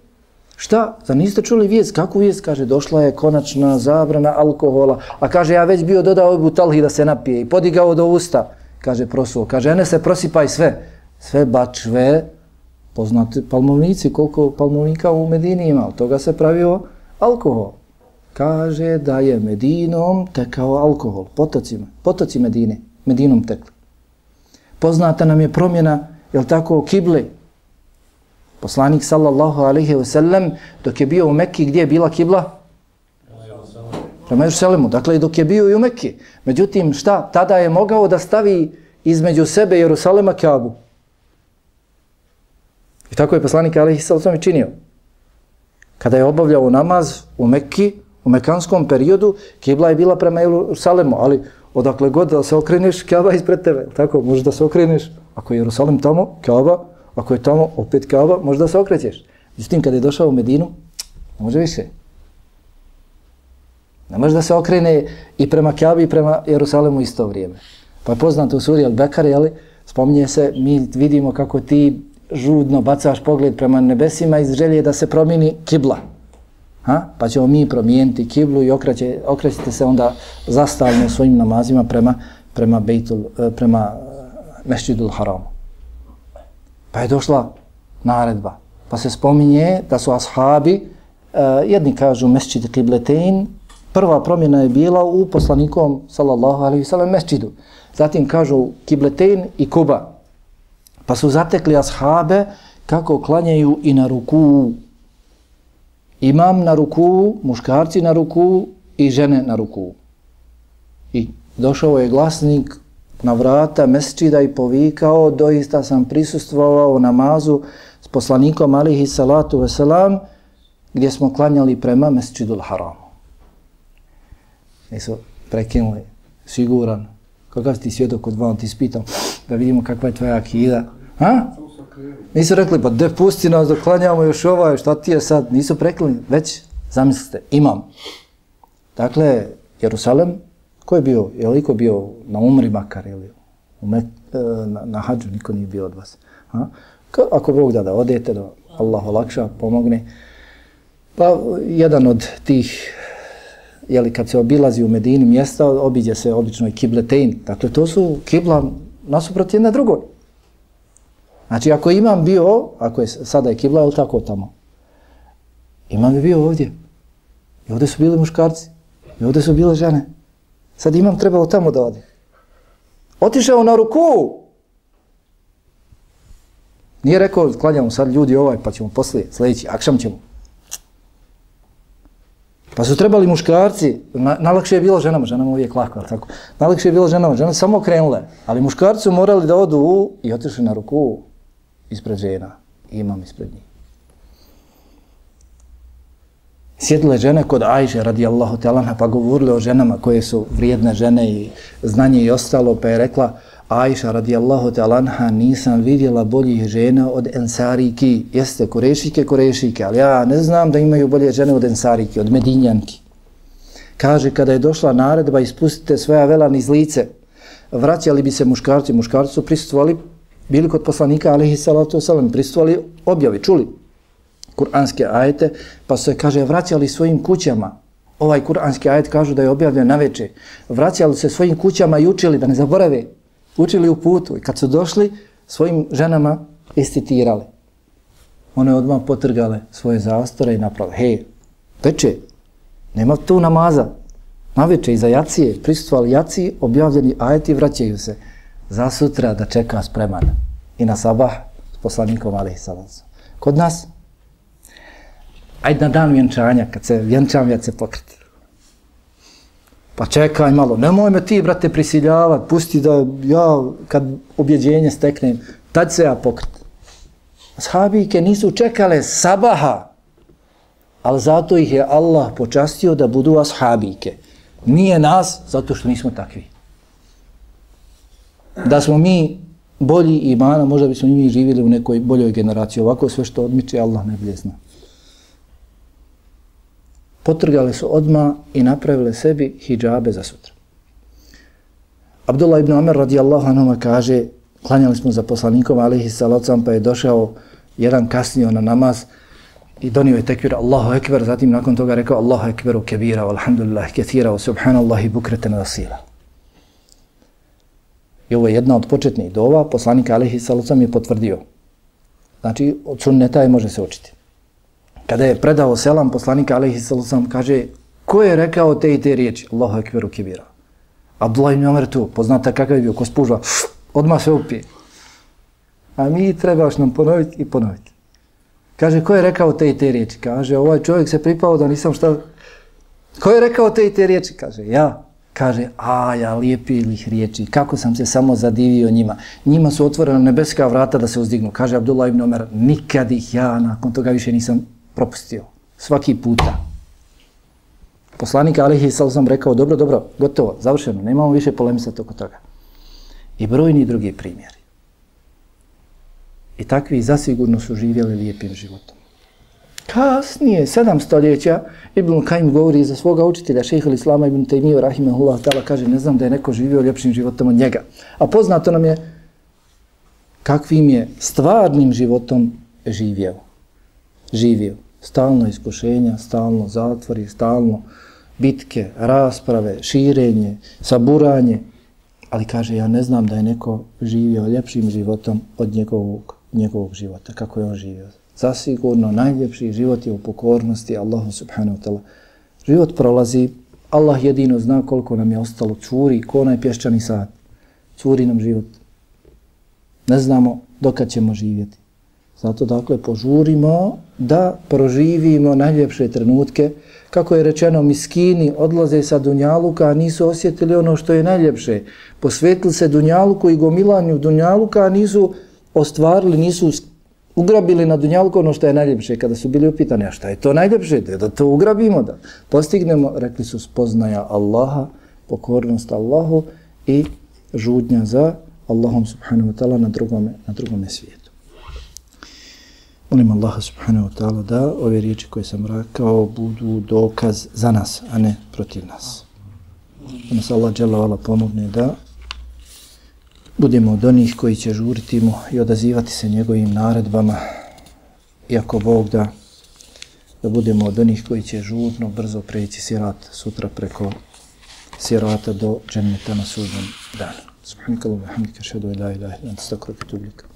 Šta? Za niste čuli vijest? Kakvu vijest? Kaže, došla je konačna zabrana alkohola. A kaže, ja već bio dodao Ebu talhi da se napije i podigao do usta. Kaže, prosuo. Kaže, ene se prosipaj sve. Sve bačve, poznate palmovnici, koliko palmovnika u Medini ima. Od toga se pravio alkohol. Kaže da je Medinom tekao alkohol. Potocima. Potoci Medine. Medinom tekli. Poznata nam je promjena jel tako, kible. Poslanik sallallahu alaihi wa sallam, dok je bio u Mekki, gdje je bila kibla? Prema Jerusalemu. Dakle, dok je bio i u Mekki. Međutim, šta? Tada je mogao da stavi između sebe Jerusalema Kabu. I tako je poslanik alaihi sallam i činio. Kada je obavljao namaz u Mekki, u mekanskom periodu, kibla je bila prema Jerusalemu, ali odakle god da se okreneš, Kaaba ispred tebe. Tako, možeš da se okreneš Ako je Jerusalim tamo, Kaaba, ako je tamo opet Kaaba, možda se okrećeš. Međutim, kada je došao u Medinu, može više. Ne može da se okrene i prema Kjabi i prema Jerusalimu isto vrijeme. Pa je poznato u suri Al-Bekar, jeli, spominje se, mi vidimo kako ti žudno bacaš pogled prema nebesima iz želje da se promijeni kibla. Ha? Pa ćemo mi promijeniti kiblu i okreće, okrećete se onda zastavljeno svojim namazima prema, prema, Bejtul, e, prema e, Mešćidul Haramu. Pa je došla naredba. Pa se spominje da su ashabi, eh, jedni kažu Mešćid Kibletein, prva promjena je bila u poslanikom, sallallahu alaihi sallam, Mešćidu. Zatim kažu Kibletein i Kuba. Pa su zatekli ashabe kako klanjaju i na ruku. Imam na ruku, muškarci na ruku i žene na ruku. I došao je glasnik na vrata mesčida i povikao, doista sam prisustvovao namazu s poslanikom alihi salatu veselam, gdje smo klanjali prema mesčidul haramu. Nisu prekinuli, siguran. Kakav ti svjedok od van, ti spitam, da vidimo kakva je tvoja akida. Ha? Nisu rekli, pa de pusti nas doklanjamo još ovaj, šta ti je sad? Nisu prekli, već zamislite, imam. Dakle, Jerusalem, Ko je bio, je li ko bio na umri makar ili u met, e, na, na hađu, niko nije bio od vas. Ha? Ka, ako Bog da da odete, da Allah olakša, pomogne. Pa jedan od tih, je li kad se obilazi u Medini mjesta, obiđe se obično i kibletein. Dakle, to su kibla nasuprot jedna drugoj. Znači, ako imam bio, ako je sada je kibla, je tako tamo? Imam je bio ovdje. I ovdje su bili muškarci. I ovdje su bile žene. Sad imam trebalo tamo da ode. Otišao na ruku. Nije rekao, klanjamo sad ljudi ovaj, pa ćemo poslije, sljedeći, akšam ćemo. Pa su trebali muškarci, na, najlakše je bilo ženama, ženama uvijek lako, ali tako. Najlakše je bilo ženama, žene samo krenule, ali muškarci su morali da odu u, i otišli na ruku ispred žena. I imam ispred njih. Sjedile žene kod Ajše radijallahu talana pa govorile o ženama koje su vrijedne žene i znanje i ostalo pa je rekla Ajša radijallahu talanha nisam vidjela boljih žena od ensariki. Jeste, korešike, korešike, ali ja ne znam da imaju bolje žene od ensariki, od medinjanki. Kaže, kada je došla naredba, ispustite svoja vela niz lice, vraćali bi se muškarci. Muškarci su prisutovali, bili kod poslanika, alihi salatu wasalam, pristovali objavi, čuli kuranske ajete, pa se, kaže, vraćali svojim kućama. Ovaj kuranski ajet kažu da je objavljen na veče. Vraćali se svojim kućama i učili da ne zaborave učili u putu i kad su došli svojim ženama istitirali. One odmah potrgale svoje zastore i napravile. Hej, veče, nema tu namaza. Na veče iza jacije, prisutovali jaci, objavljeni ajeti vraćaju se za sutra da čeka spreman. I na sabah s poslanikom Ali Salacu. Kod nas, ajde na dan vjenčanja, kad se vjenčam, ja se pokriti. Pa čekaj malo, nemoj me ti, brate, prisiljavati, pusti da ja, kad objeđenje steknem, tad se ja pokret. Sahabike nisu čekale sabaha, ali zato ih je Allah počastio da budu ashabike. Nije nas, zato što nismo takvi. Da smo mi bolji imana, možda bismo mi živjeli u nekoj boljoj generaciji. Ovako sve što odmiče, Allah ne bilje zna potrgale su odma i napravile sebi hijabe za sutra. Abdullah ibn Omer radijallahu anhu kaže, klanjali smo za poslanikom alihi salacom, pa je došao jedan kasnio na namaz i donio je tekvir Allahu ekber, zatim nakon toga rekao Allahu ekberu kebira, alhamdulillah, kethira, subhanallahi bukreten vasila. I ovo je jedna od početnih dova, poslanik alihi Salucam je potvrdio. Znači, od sunneta je može se učiti kada je predao selam poslanika Alihi Salucam kaže, ko je rekao te i te riječi? Allahu ekberu kibira. Abdullah ibn Omer tu, poznata kakav je bio, ko spužva, odmah se upije. A mi trebaš nam ponoviti i ponoviti. Kaže, ko je rekao te i te riječi? Kaže, ovaj čovjek se pripao da nisam šta... Ko je rekao te i te riječi? Kaže, ja. Kaže, a ja lijepih riječi, kako sam se samo zadivio njima. Njima su otvorena nebeska vrata da se uzdignu. Kaže Abdullah ibn Omer, nikad ih ja nakon toga više nisam propustio. Svaki puta. Poslanik Alihi Sal sam rekao, dobro, dobro, gotovo, završeno, nemamo više polemisati oko toga. I brojni drugi primjeri. I takvi zasigurno su živjeli lijepim životom. Kasnije, sedam stoljeća, Ibn Kajim govori za svoga učitelja, šeha Islama Ibn Taymiyyah, rahimahullah, tala, kaže, ne znam da je neko živio ljepšim životom od njega. A poznato nam je kakvim je stvarnim životom živio. Živio stalno iskušenja, stalno zatvori, stalno bitke, rasprave, širenje, saburanje. Ali kaže, ja ne znam da je neko živio ljepšim životom od njegovog, njegovog života, kako je on živio. Zasigurno, najljepši život je u pokornosti Allahu subhanahu wa ta'ala. Život prolazi, Allah jedino zna koliko nam je ostalo curi, ko onaj pješčani sat. Curi nam život. Ne znamo dokad ćemo živjeti. Zato dakle požurimo da proživimo najljepše trenutke. Kako je rečeno, miskini odlaze sa Dunjaluka, a nisu osjetili ono što je najljepše. Posvetili se Dunjaluku i gomilanju Dunjaluka, a nisu ostvarili, nisu ugrabili na Dunjalku ono što je najljepše. Kada su bili upitani, a šta je to najljepše? Da to ugrabimo, da postignemo, rekli su spoznaja Allaha, pokornost Allahu i žudnja za Allahom subhanahu wa ta'ala na drugome, na drugome svijetu. Molim Allaha subhanahu wa ta'ala da ove riječi koje sam rakao budu dokaz za nas, a ne protiv nas. Da nas Allah dželavala pomogne da budemo od onih koji će žuriti mu i odazivati se njegovim naredbama, iako Bog da, da budemo od onih koji će žurno, brzo preći sirat sutra preko sirata do dženeta na sudnom danu. Subhanakallahu wa hamdika ashhadu an la ilaha illa anta astaghfiruka.